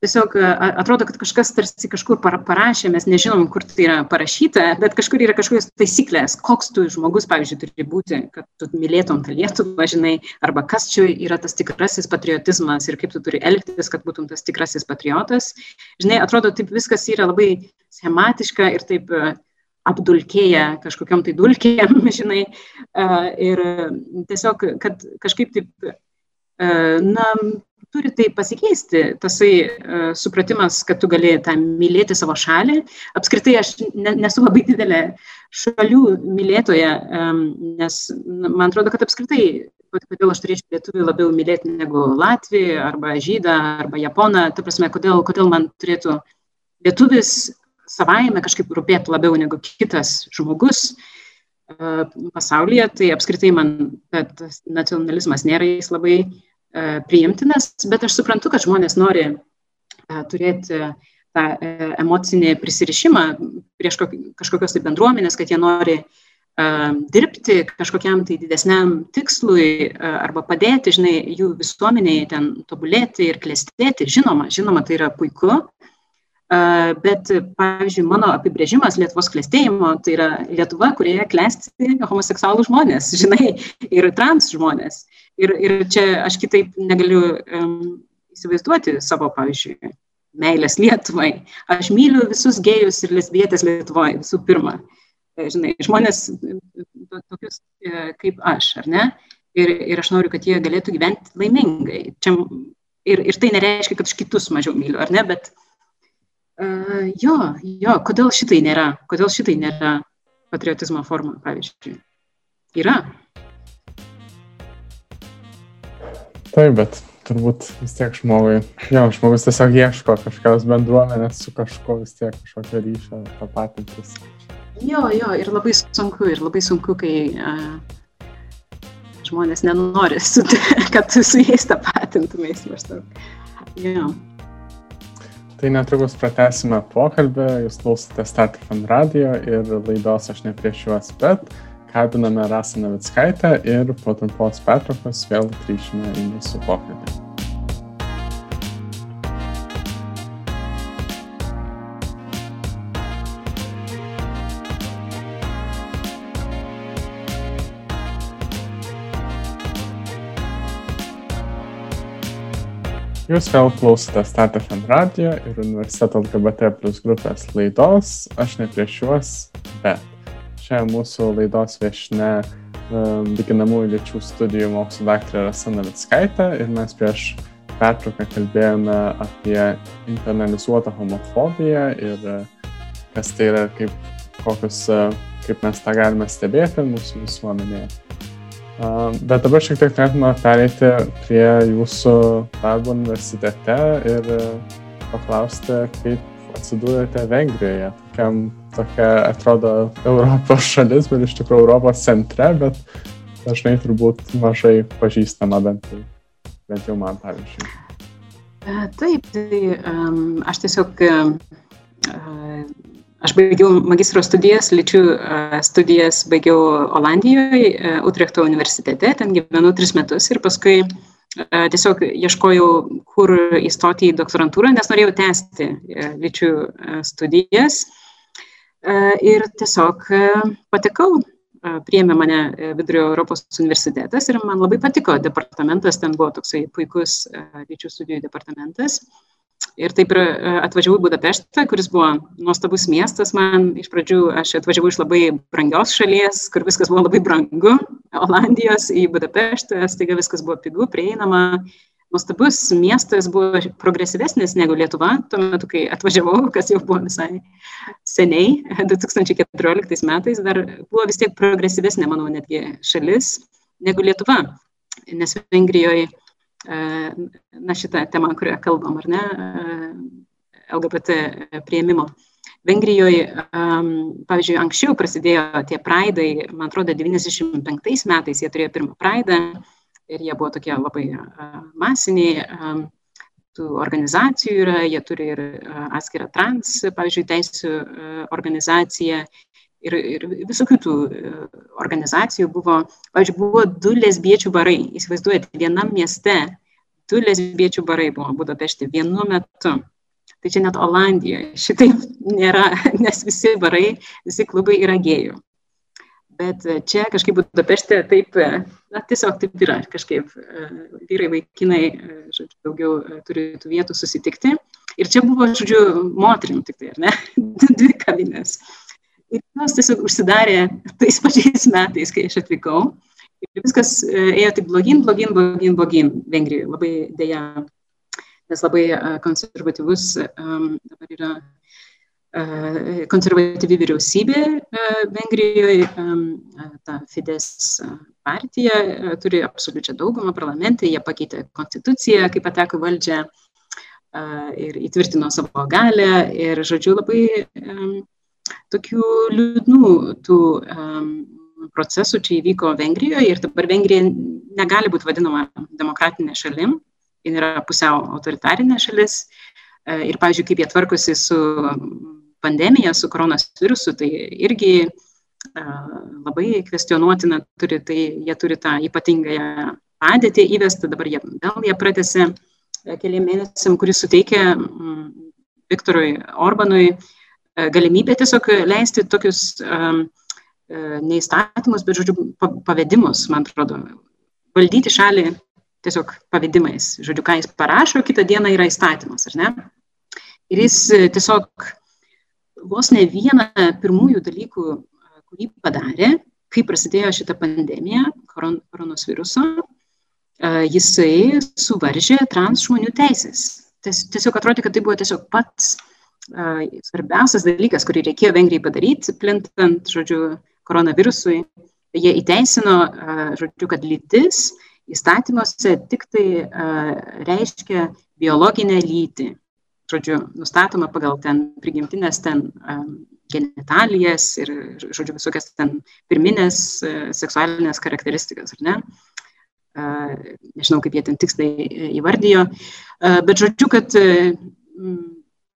tiesiog atrodo, kad kažkas tarsi kažkur parašė, mes nežinom, kur tai yra parašyta, bet kažkur yra kažkokios taisyklės, koks tu žmogus, pavyzdžiui, turi būti, kad tu mylėtum tą Lietuvą, žinai, arba kas čia yra tas tikrasis patriotizmas ir kaip tu turi elgtis, kad būtum tas tikrasis patriotas. Žinai, atrodo, taip viskas yra labai schematiška ir taip apdulkėję kažkokiam tai dulkėm, žinai, ir tiesiog, kad kažkaip taip na, turi tai pasikeisti, tasai uh, supratimas, kad tu gali tą mylėti savo šalį. Apskritai aš ne, nesu labai didelė šalių mylėtoja, um, nes man atrodo, kad apskritai, kodėl aš turėčiau lietuvių labiau mylėti negu Latvį, arba Žydą, arba Japoną, ta prasme, kodėl, kodėl man turėtų lietuvis savaime kažkaip rūpėti labiau negu kitas žmogus. Uh, pasaulyje, tai apskritai man tas nacionalizmas nėra jis labai uh, E, priimtinas, bet aš suprantu, kad žmonės nori e, turėti tą e, emocinį prisirišimą prieš kažkokios tai bendruomenės, kad jie nori dirbti kažkokiam tai didesniam tikslui arba padėti, žinai, jų visuomeniai ten tobulėti ir klestėti. Žinoma, žinoma, tai yra puiku, Bet, pavyzdžiui, mano apibrėžimas Lietuvos klėstėjimo tai yra Lietuva, kurioje klesti homoseksualų žmonės, žinai, ir trans žmonės. Ir, ir čia aš kitaip negaliu um, įsivaizduoti savo, pavyzdžiui, meilės Lietuvai. Aš myliu visus gėjus ir lesbietės Lietuvoje visų pirma. E, žinai, žmonės tokius e, kaip aš, ar ne? Ir, ir aš noriu, kad jie galėtų gyventi laimingai. Čia, ir, ir tai nereiškia, kad aš kitus mažiau myliu, ar ne? Bet, Uh, jo, jo, kodėl šitai nėra? Kodėl šitai nėra patriotizmo forma, pavyzdžiui? Yra. Taip, bet turbūt vis tiek žmogui, jo, žmogus tiesiog ieško kažkokios bendruomenės su kažkuo vis tiek kažkokio ryšio tapatintis. Jo, jo, ir labai sunku, ir labai sunku, kai uh, žmonės nenori, su, kad tu su jais tapatintumės maždaug. Jo. Tai netrukus pratęsime pokalbį, jūs klausote Startfan radio ir laidos aš ne prieš juos, bet kalbiname Rasą Navickaitę ir po trumpos pertraukos vėl grįžime į mūsų pokalbį. Jūs vėl klausote StatFM radio ir universiteto LGBT plus grupės laidos. Aš ne prieš juos, bet čia mūsų laidos viešne um, lyginamųjų lyčių studijų mokslo daktarė Rasa Navickaitė ir mes prieš pertrauką kalbėjome apie internalizuotą homofobiją ir uh, kas tai yra, kaip, kokius, uh, kaip mes tą galime stebėti mūsų visuomenėje. Bet dabar šiek tiek norėtume pereiti prie jūsų darbo universitete ir e, paklausti, kaip atsidūrėte Vengrijoje. Tokiam, tokia atrodo Europos šalis, bet iš tikrųjų Europos centre, bet dažnai turbūt mažai pažįstama bent, bent jau man, pavyzdžiui. Taip, tai um, aš tiesiog uh, Aš baigiau magistro studijas, lyčių studijas baigiau Olandijoje, Utrechto universitete, ten gyvenau tris metus ir paskui tiesiog ieškojau, kur įstoti į doktorantūrą, nes norėjau tęsti lyčių studijas. Ir tiesiog patekau priėmė mane Vidurio Europos universitetas ir man labai patiko departamentas, ten buvo toksai puikus lyčių studijų departamentas. Ir taip ir atvažiavau į Budapeštą, kuris buvo nuostabus miestas. Man iš pradžių aš atvažiavau iš labai brangios šalies, kur viskas buvo labai brangu. Olandijos į Budapeštą, staiga viskas buvo pigu, prieinama. Nuostabus miestas buvo progresyvesnis negu Lietuva, tuo metu, kai atvažiavau, kas jau buvo visai seniai, 2014 metais, dar buvo vis tiek progresyvesnė, manau, netgi šalis negu Lietuva. Nes Vengrijoje na, šitą temą, kurią kalbam, ar ne, LGBT prieimimo. Vengrijoje, pavyzdžiui, anksčiau prasidėjo tie praidai, man atrodo, 95 metais jie turėjo pirmą praidą ir jie buvo tokie labai masiniai, tų organizacijų yra, jie turi ir atskirą trans, pavyzdžiui, teisų organizaciją ir, ir visokių tų organizacijų buvo, pavyzdžiui, buvo du lesbiečių barai, įsivaizduojate, vienam mieste du lesbiečių barai buvo Budapešte vienu metu. Tai čia net Olandijoje šitaip nėra, nes visi barai, visi klubai yra gėjų. Bet čia kažkaip Budapešte taip, na, tiesiog taip yra, kažkaip vyrai, vaikinai, žodžiu, daugiau turi tų vietų susitikti. Ir čia buvo, žodžiu, moterim tik tai, ar ne? Dvi kavinės. Ir jos tiesiog užsidarė tais pačiais metais, kai aš atvykau. Ir viskas ėjo tik blogin, blogin, blogin, blogin Vengrijoje. Labai dėja, nes labai konservatyvus dabar yra konservatyvi vyriausybė Vengrijoje, ta Fides partija turi absoliučią daugumą parlamente, jie pakeitė konstituciją, kai pateko valdžią ir įtvirtino savo galę ir, žodžiu, labai tokių liūdnų tų um, procesų čia įvyko Vengrijoje ir dabar Vengrija negali būti vadinama demokratinė šalim, jin yra pusiau autoritarinė šalis. Ir, pavyzdžiui, kaip jie tvarkosi su pandemija, su koronos virusu, tai irgi labai kvestionuotina turi, tai jie turi tą ypatingąją padėtį įvestą, dabar jie vėl jie pratėsi keliam mėnesiam, kuris suteikia Viktorui Orbanui galimybę tiesiog leisti tokius um, neįstatymus, bet, žodžiu, pavedimus, man atrodo, valdyti šalį tiesiog pavedimais. Žodžiu, ką jis parašo, kitą dieną yra įstatymas, ar ne? Ir jis tiesiog vos ne vieną pirmųjų dalykų, kurį padarė, kai prasidėjo šita pandemija, koron, koronos viruso, jisai suvaržė trans žmonių teisės. Tiesiog atrodė, kad tai buvo tiesiog pats svarbiausias dalykas, kurį reikėjo Vengrijai padaryti, plintant, žodžiu, koronavirusui, jie įteisino, žodžiu, kad lytis įstatymuose tik tai reiškia biologinę lytį. Žodžiu, nustatoma pagal ten prigimtinės ten genitalijas ir, žodžiu, visokias ten pirminės seksualinės charakteristikas, ar ne? Nežinau, kaip jie ten tiksliai įvardijo, bet žodžiu, kad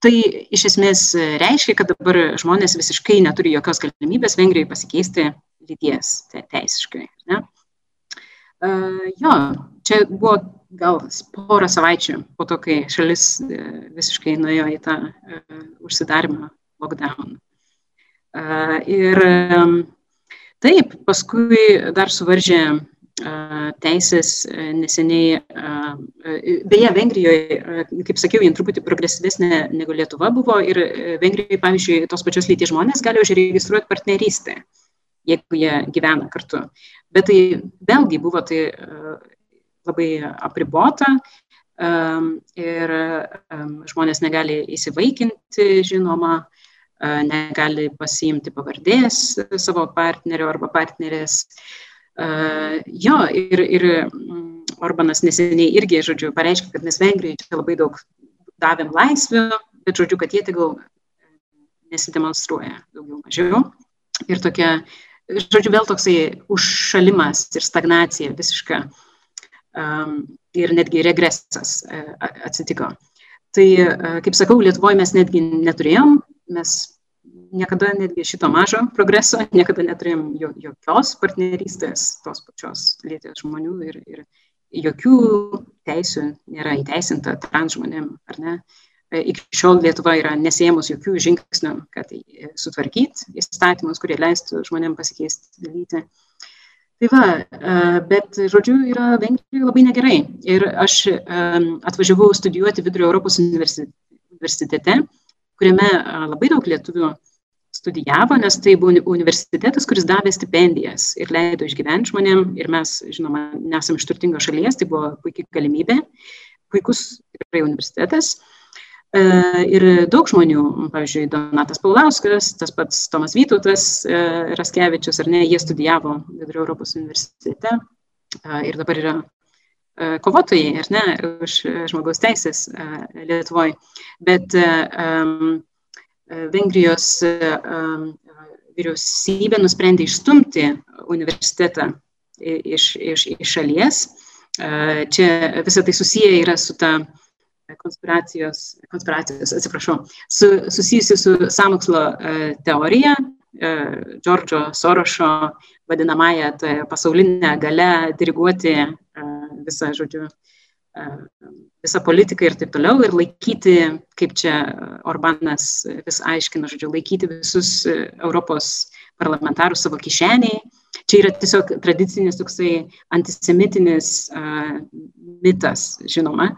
Tai iš esmės reiškia, kad dabar žmonės visiškai neturi jokios galimybės Vengrijoje pasikeisti lyties te, teisiškai. Ne? Uh, jo, čia buvo gal porą savaičių po to, kai šalis visiškai nuėjo į tą uh, užsidarimą, lockdown. Uh, ir um, taip, paskui dar suvaržė teisės neseniai, beje, Vengrijoje, kaip sakiau, jin truputį progresyvesnė negu Lietuva buvo ir Vengrijoje, pavyzdžiui, tos pačios lyties žmonės gali užregistruoti partnerystę, jeigu jie gyvena kartu. Bet tai vėlgi buvo tai labai apribota ir žmonės negali įsivaikinti, žinoma, negali pasiimti pavardės savo partnerio arba partnerės. Uh, jo, ir, ir mm, Orbanas neseniai irgi, žodžiu, pareiškė, kad mes Vengrijai čia labai daug davėm laisvių, bet, žodžiu, kad jie tegul nesidemonstruoja daugiau mažiau. Ir tokia, žodžiu, vėl toksai užšalimas ir stagnacija visiška um, ir netgi regresas uh, atsitiko. Tai, uh, kaip sakau, Lietuvoje mes netgi neturėjom, mes niekada netgi šito mažo progreso, niekada neturėjom jokios partnerystės tos pačios lyties žmonių ir, ir jokių teisų nėra įteisinta trans žmonėm, ar ne? iki šiol Lietuva yra nesėmus jokių žingsnių, kad sutvarkyti įstatymus, kurie leistų žmonėm pasikeisti lytį. Tai va, bet, žodžiu, yra Vengrijoje labai negerai. Ir aš atvažiavau studijuoti Vidurio Europos universitete, kuriame labai daug lietuvių studijavo, nes tai buvo universitetas, kuris davė stipendijas ir leido išgyventi žmonėm. Ir mes, žinoma, nesam iš turtingos šalies, tai buvo puikia galimybė, puikus tikrai universitetas. E, ir daug žmonių, pavyzdžiui, Donatas Paulauskas, tas pats Tomas Vytautas e, Raskevičius, ar ne, jie studijavo Vidurio Europos universitete e, ir dabar yra kovotojai, ar ne, už žmogaus teisės Lietuvoje. Bet Vengrijos vyriausybė nusprendė išstumti universitetą iš, iš, iš šalies. Čia visą tai susiję yra su ta konspiracijos, konspiracijos atsiprašau, su, susijusi su samokslo teorija, Džordžo Sorošo vadinamąją pasaulinę galę diriguoti visą, žodžiu, visą politiką ir taip toliau ir laikyti, kaip čia Orbanas vis aiškina, žodžiu, laikyti visus Europos parlamentarus savo kišeniai. Čia yra tiesiog tradicinis toksai antisemitinis uh, mitas, žinoma.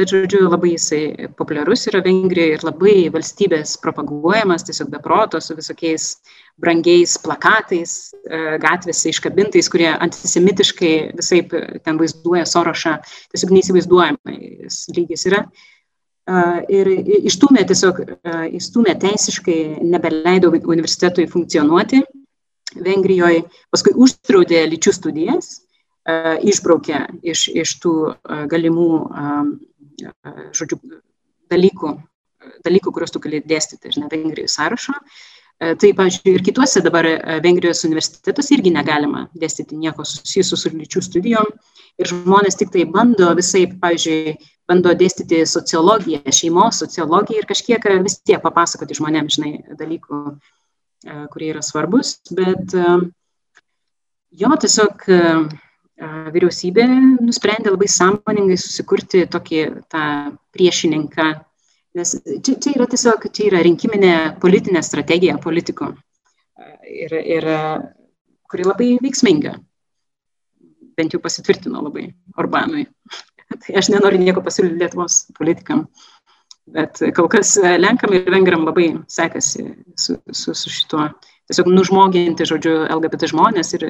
Bet žodžiu labai jisai populiarus yra Vengrijoje ir labai valstybės propaguojamas, tiesiog beproto su visokiais brangiais plakatais e, gatvėse iškabintais, kurie antisemitiškai visai ten vaizduoja Sorošą, tiesiog neįsivaizduojamais lygis yra. E, ir išstumė tiesiog, e, išstumė teisiškai, nebeleido universitetui funkcionuoti Vengrijoje, paskui uždraudė lyčių studijas, išbraukė iš, iš tų galimų žodžiu, dalykų, dalykų, kuriuos tu gali dėstyti, žinai, Vengrijos sąrašo. E, tai, pavyzdžiui, ir kituose dabar e, Vengrijos universitetuose irgi negalima dėstyti nieko susijusiu su lyčių studijom. Ir žmonės tik tai bando visai, pavyzdžiui, bando dėstyti sociologiją, šeimos sociologiją ir kažkiek vis tiek papasakoti žmonėms, žinai, dalykų, e, kurie yra svarbus. Bet jo tiesiog vyriausybė nusprendė labai sąmoningai susikurti tokį tą priešininką, nes čia, čia yra tiesiog, čia yra rinkiminė politinė strategija politikų ir, ir kuri labai veiksminga, bent jau pasitvirtino labai Orbanui. tai aš nenoriu nieko pasiūlyti Lietuvos politikam, bet kol kas Lenkam ir Vengram labai sekasi su, su, su šituo tiesiog nužmoginti, žodžiu, LGBT žmonės ir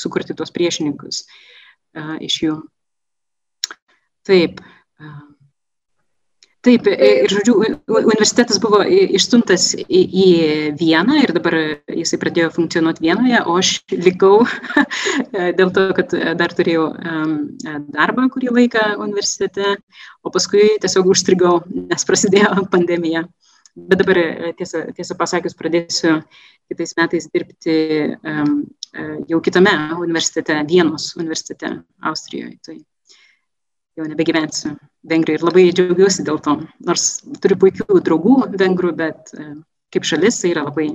sukurti tuos priešininkus uh, iš jų. Taip. Uh, Taip, ir žodžiu, universitetas buvo išstumtas į, į Vieną ir dabar jisai pradėjo funkcionuoti Vienoje, o aš likau dėl to, kad dar turėjau darbą kurį laiką universitete, o paskui tiesiog užstrigau, nes prasidėjo pandemija. Bet dabar, tiesą, tiesą pasakius, pradėsiu kitais metais dirbti um, jau kitame universitete, Vienos universitete Austrijoje. Tai jau nebegyvensiu Vengrijoje ir labai džiaugiuosi dėl to. Nors turiu puikių draugų vengrų, bet kaip šalis tai yra labai,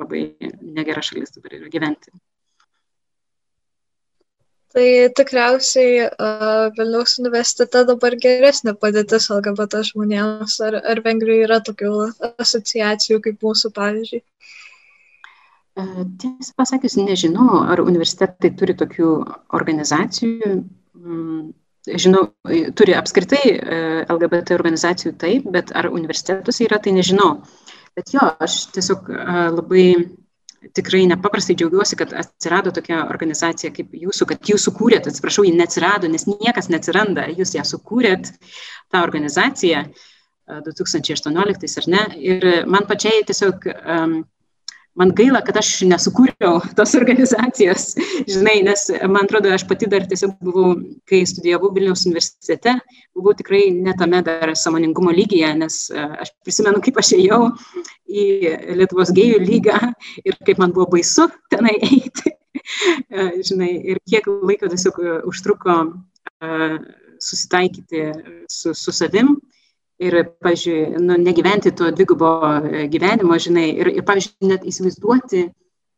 labai negera šalis dabar yra gyventi. Tai tikriausiai uh, Vilniaus universitete dabar geresnė padėtis LGBT žmonėms, ar, ar Vengrijoje yra tokių asociacijų kaip mūsų, pavyzdžiui? Tiesą pasakius, nežinau, ar universitetai turi tokių organizacijų. Mm, žinau, turi apskritai LGBT organizacijų taip, bet ar universitetuose yra, tai nežinau. Bet jo, aš tiesiog labai tikrai nepaprastai džiaugiuosi, kad atsirado tokia organizacija kaip jūsų, kad jūs sukūrėt, atsiprašau, ji neatsirado, nes niekas neatsiranda, jūs ją sukūrėt, tą organizaciją 2018 ar ne. Ir man pačiai tiesiog um, man gaila, kad aš nesukūriau tos organizacijos, žinai, nes man atrodo, aš pati dar tiesiog buvau, kai studijavau Vilniaus universitete, buvau tikrai netame dar samoningumo lygyje, nes e, aš prisimenu, kaip aš ėjau į Lietuvos gėjų lygą ir kaip man buvo baisu tenai eiti, e, žinai, ir kiek laiko tiesiog užtruko e, susitaikyti su, su savim ir, pažiūrėjau, nu, negyventi to dvigubo e, gyvenimo, žinai, ir, ir pavyzdžiui, net įsivaizduoti,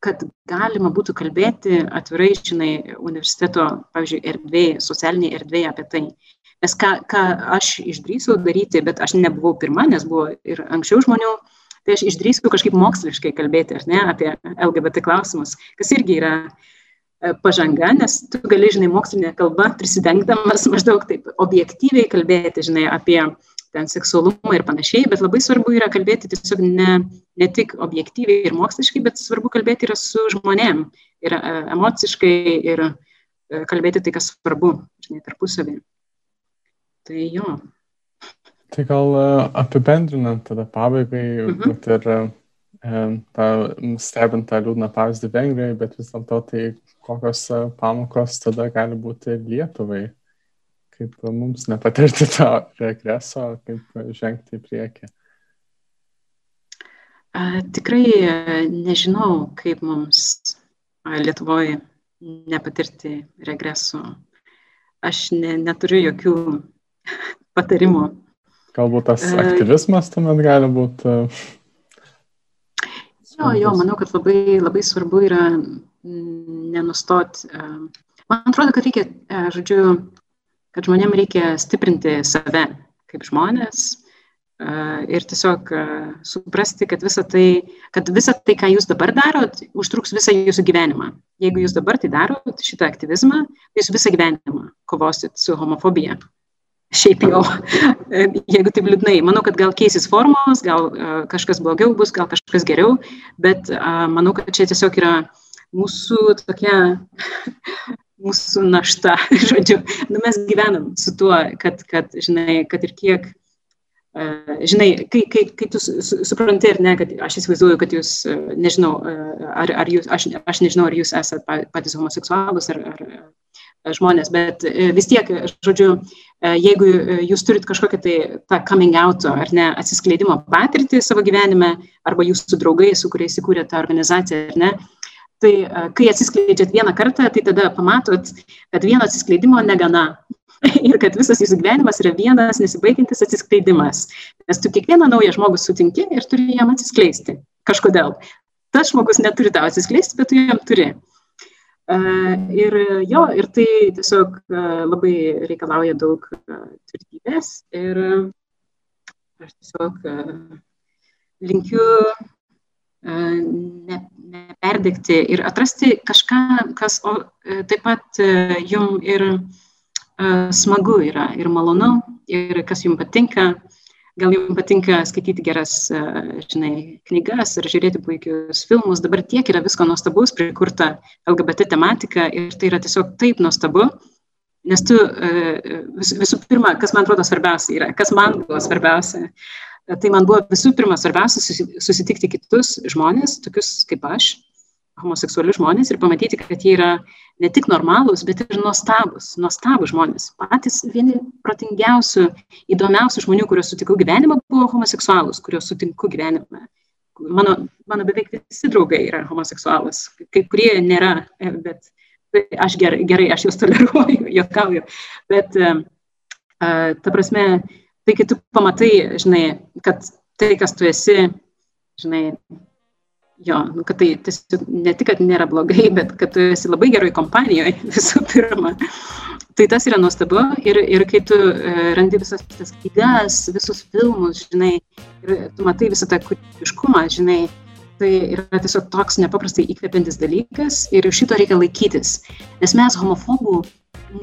kad galima būtų kalbėti atvirai, žinai, universiteto, pavyzdžiui, erdvėje, socialinėje erdvėje apie tai. Nes ką, ką aš išdrįsau daryti, bet aš nebuvau pirma, nes buvo ir anksčiau žmonių, tai aš išdrįsau kažkaip moksliškai kalbėti, ar ne, apie LGBT klausimus, kas irgi yra e, pažanga, nes tu gali, žinai, mokslinė kalba prisidengdamas maždaug taip objektyviai kalbėti, žinai, apie ten seksualumą ir panašiai, bet labai svarbu yra kalbėti tiesiog ne, ne tik objektyviai ir moksliškai, bet svarbu kalbėti ir su žmonėm, ir e, emociškai, ir e, kalbėti tai, kas svarbu, žinai, tarpusavį. Tai jo. Tai gal e, apibendrinant tada pabaigai, mhm. bet ir tą stebint tą liūdną pavyzdį Vengrijai, bet vis dėlto tai kokios pamokos tada gali būti Lietuvai kaip mums nepatirti to regreso, kaip žengti į priekį? Tikrai nežinau, kaip mums Lietuvoje nepatirti regreso. Aš ne, neturiu jokių patarimų. Galbūt tas aktyvizmas tuomet gali būti. Jo, jo, manau, kad labai, labai svarbu yra nenustoti. Man atrodo, kad reikia, žodžiu, kad žmonėm reikia stiprinti save kaip žmonės ir tiesiog suprasti, kad visa tai, kad visa tai, ką jūs dabar darot, užtruks visą jūsų gyvenimą. Jeigu jūs dabar tai darot, šitą aktyvizmą, jūs visą gyvenimą kovosit su homofobija. Šiaip jau, jeigu taip liūdnai, manau, kad gal keisis formos, gal kažkas blogiau bus, gal kažkas geriau, bet manau, kad čia tiesiog yra mūsų tokia mūsų našta, žodžiu, nu, mes gyvenam su tuo, kad, kad, žinai, kad ir kiek, uh, žinai, kai, kai, kai tu supranti ir ne, kad aš įsivaizduoju, kad jūs, uh, nežinau, uh, ar, ar jūs, aš, aš nežinau, ar jūs esate patys homoseksualus ar, ar žmonės, bet vis tiek, žodžiu, jeigu jūs turit kažkokią tai tą coming out ar ne atsiskleidimo patirtį savo gyvenime, arba jūsų draugai, su kuriais įkūrė tą organizaciją, ar ne, Tai kai atsiskleidžiat vieną kartą, tai tada pamatot, kad vieno atsiskleidimo negana. Ir kad visas jūsų gyvenimas yra vienas nesibaigiantis atsiskleidimas. Nes tu kiekvieną naują žmogų sutinki ir turi jam atsiskleisti. Kažkodėl. Tas žmogus neturi tau atsiskleisti, bet tu jam turi. Uh, ir jo, ir tai tiesiog uh, labai reikalauja daug tvirtybės. Ir aš tiesiog linkiu ne, neperdegti ir atrasti kažką, kas o, e, taip pat e, jum ir e, smagu yra ir malonu ir kas jums patinka. Gal jums patinka skaityti geras, žinai, knygas ar žiūrėti puikius filmus. Dabar tiek yra visko nuostabaus prikurta LGBT tematika ir tai yra tiesiog taip nuostabu. Nes tu vis, visų pirma, kas man atrodo svarbiausia yra, kas man buvo svarbiausia, Tai man buvo visų pirma svarbiausia susitikti kitus žmonės, tokius kaip aš, homoseksualius žmonės ir pamatyti, kad jie yra ne tik normalūs, bet ir nuostabus, nuostabus žmonės. Patys vieni protingiausių, įdomiausių žmonių, kuriuos sutikau gyvenimą, buvo homoseksualus, kuriuos sutinku gyvenime. Mano, mano beveik visi draugai yra homoseksualus, kai kurie nėra, bet aš gerai, gerai aš juos toleruoju, jokauju. Bet uh, ta prasme, tai kai tu pamatai, žinai, kad tai, kas tu esi, žinai, jo, nu, kad tai tiesiog ne tik, kad nėra blogai, bet kad tu esi labai geroj kompanijoje visų pirma. Tai tas yra nuostabu ir, ir kai tu uh, randi visas tas knygas, visus filmus, žinai, ir tu matai visą tą kūrybiškumą, žinai, tai yra tiesiog toks nepaprastai įkvepiantis dalykas ir šito reikia laikytis. Nes mes homofobų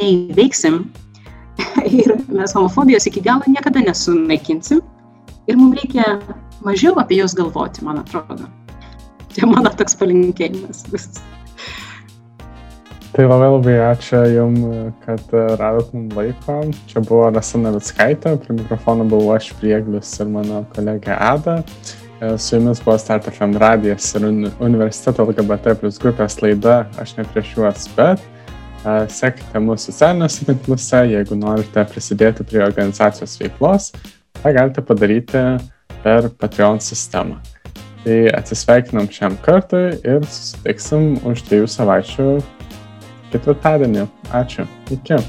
neįveiksim, ir mes homofobijos iki galo niekada nesunaikinsim. Ir mums reikia mažiau apie juos galvoti, man atrodo. Tai mano toks palinkėjimas. Tai labai labai ačiū Jums, kad radot mums laiko. Čia buvo Rasana Vitskaitė, prie mikrofono buvau aš Prieglis ir mano kolegė Ada. Su jumis buvo Startup radijas ir universiteto LGBT plus grupės laida Aš ne prieš juos, bet Sekite mūsų socialiniuose tinkluose, jeigu norite prisidėti prie organizacijos veiklos, tą galite padaryti per Patreon sistemą. Tai atsisveikinam šiam kartui ir susitiksim už dviejų savaičių ketvirtadienį. Ačiū. Iki.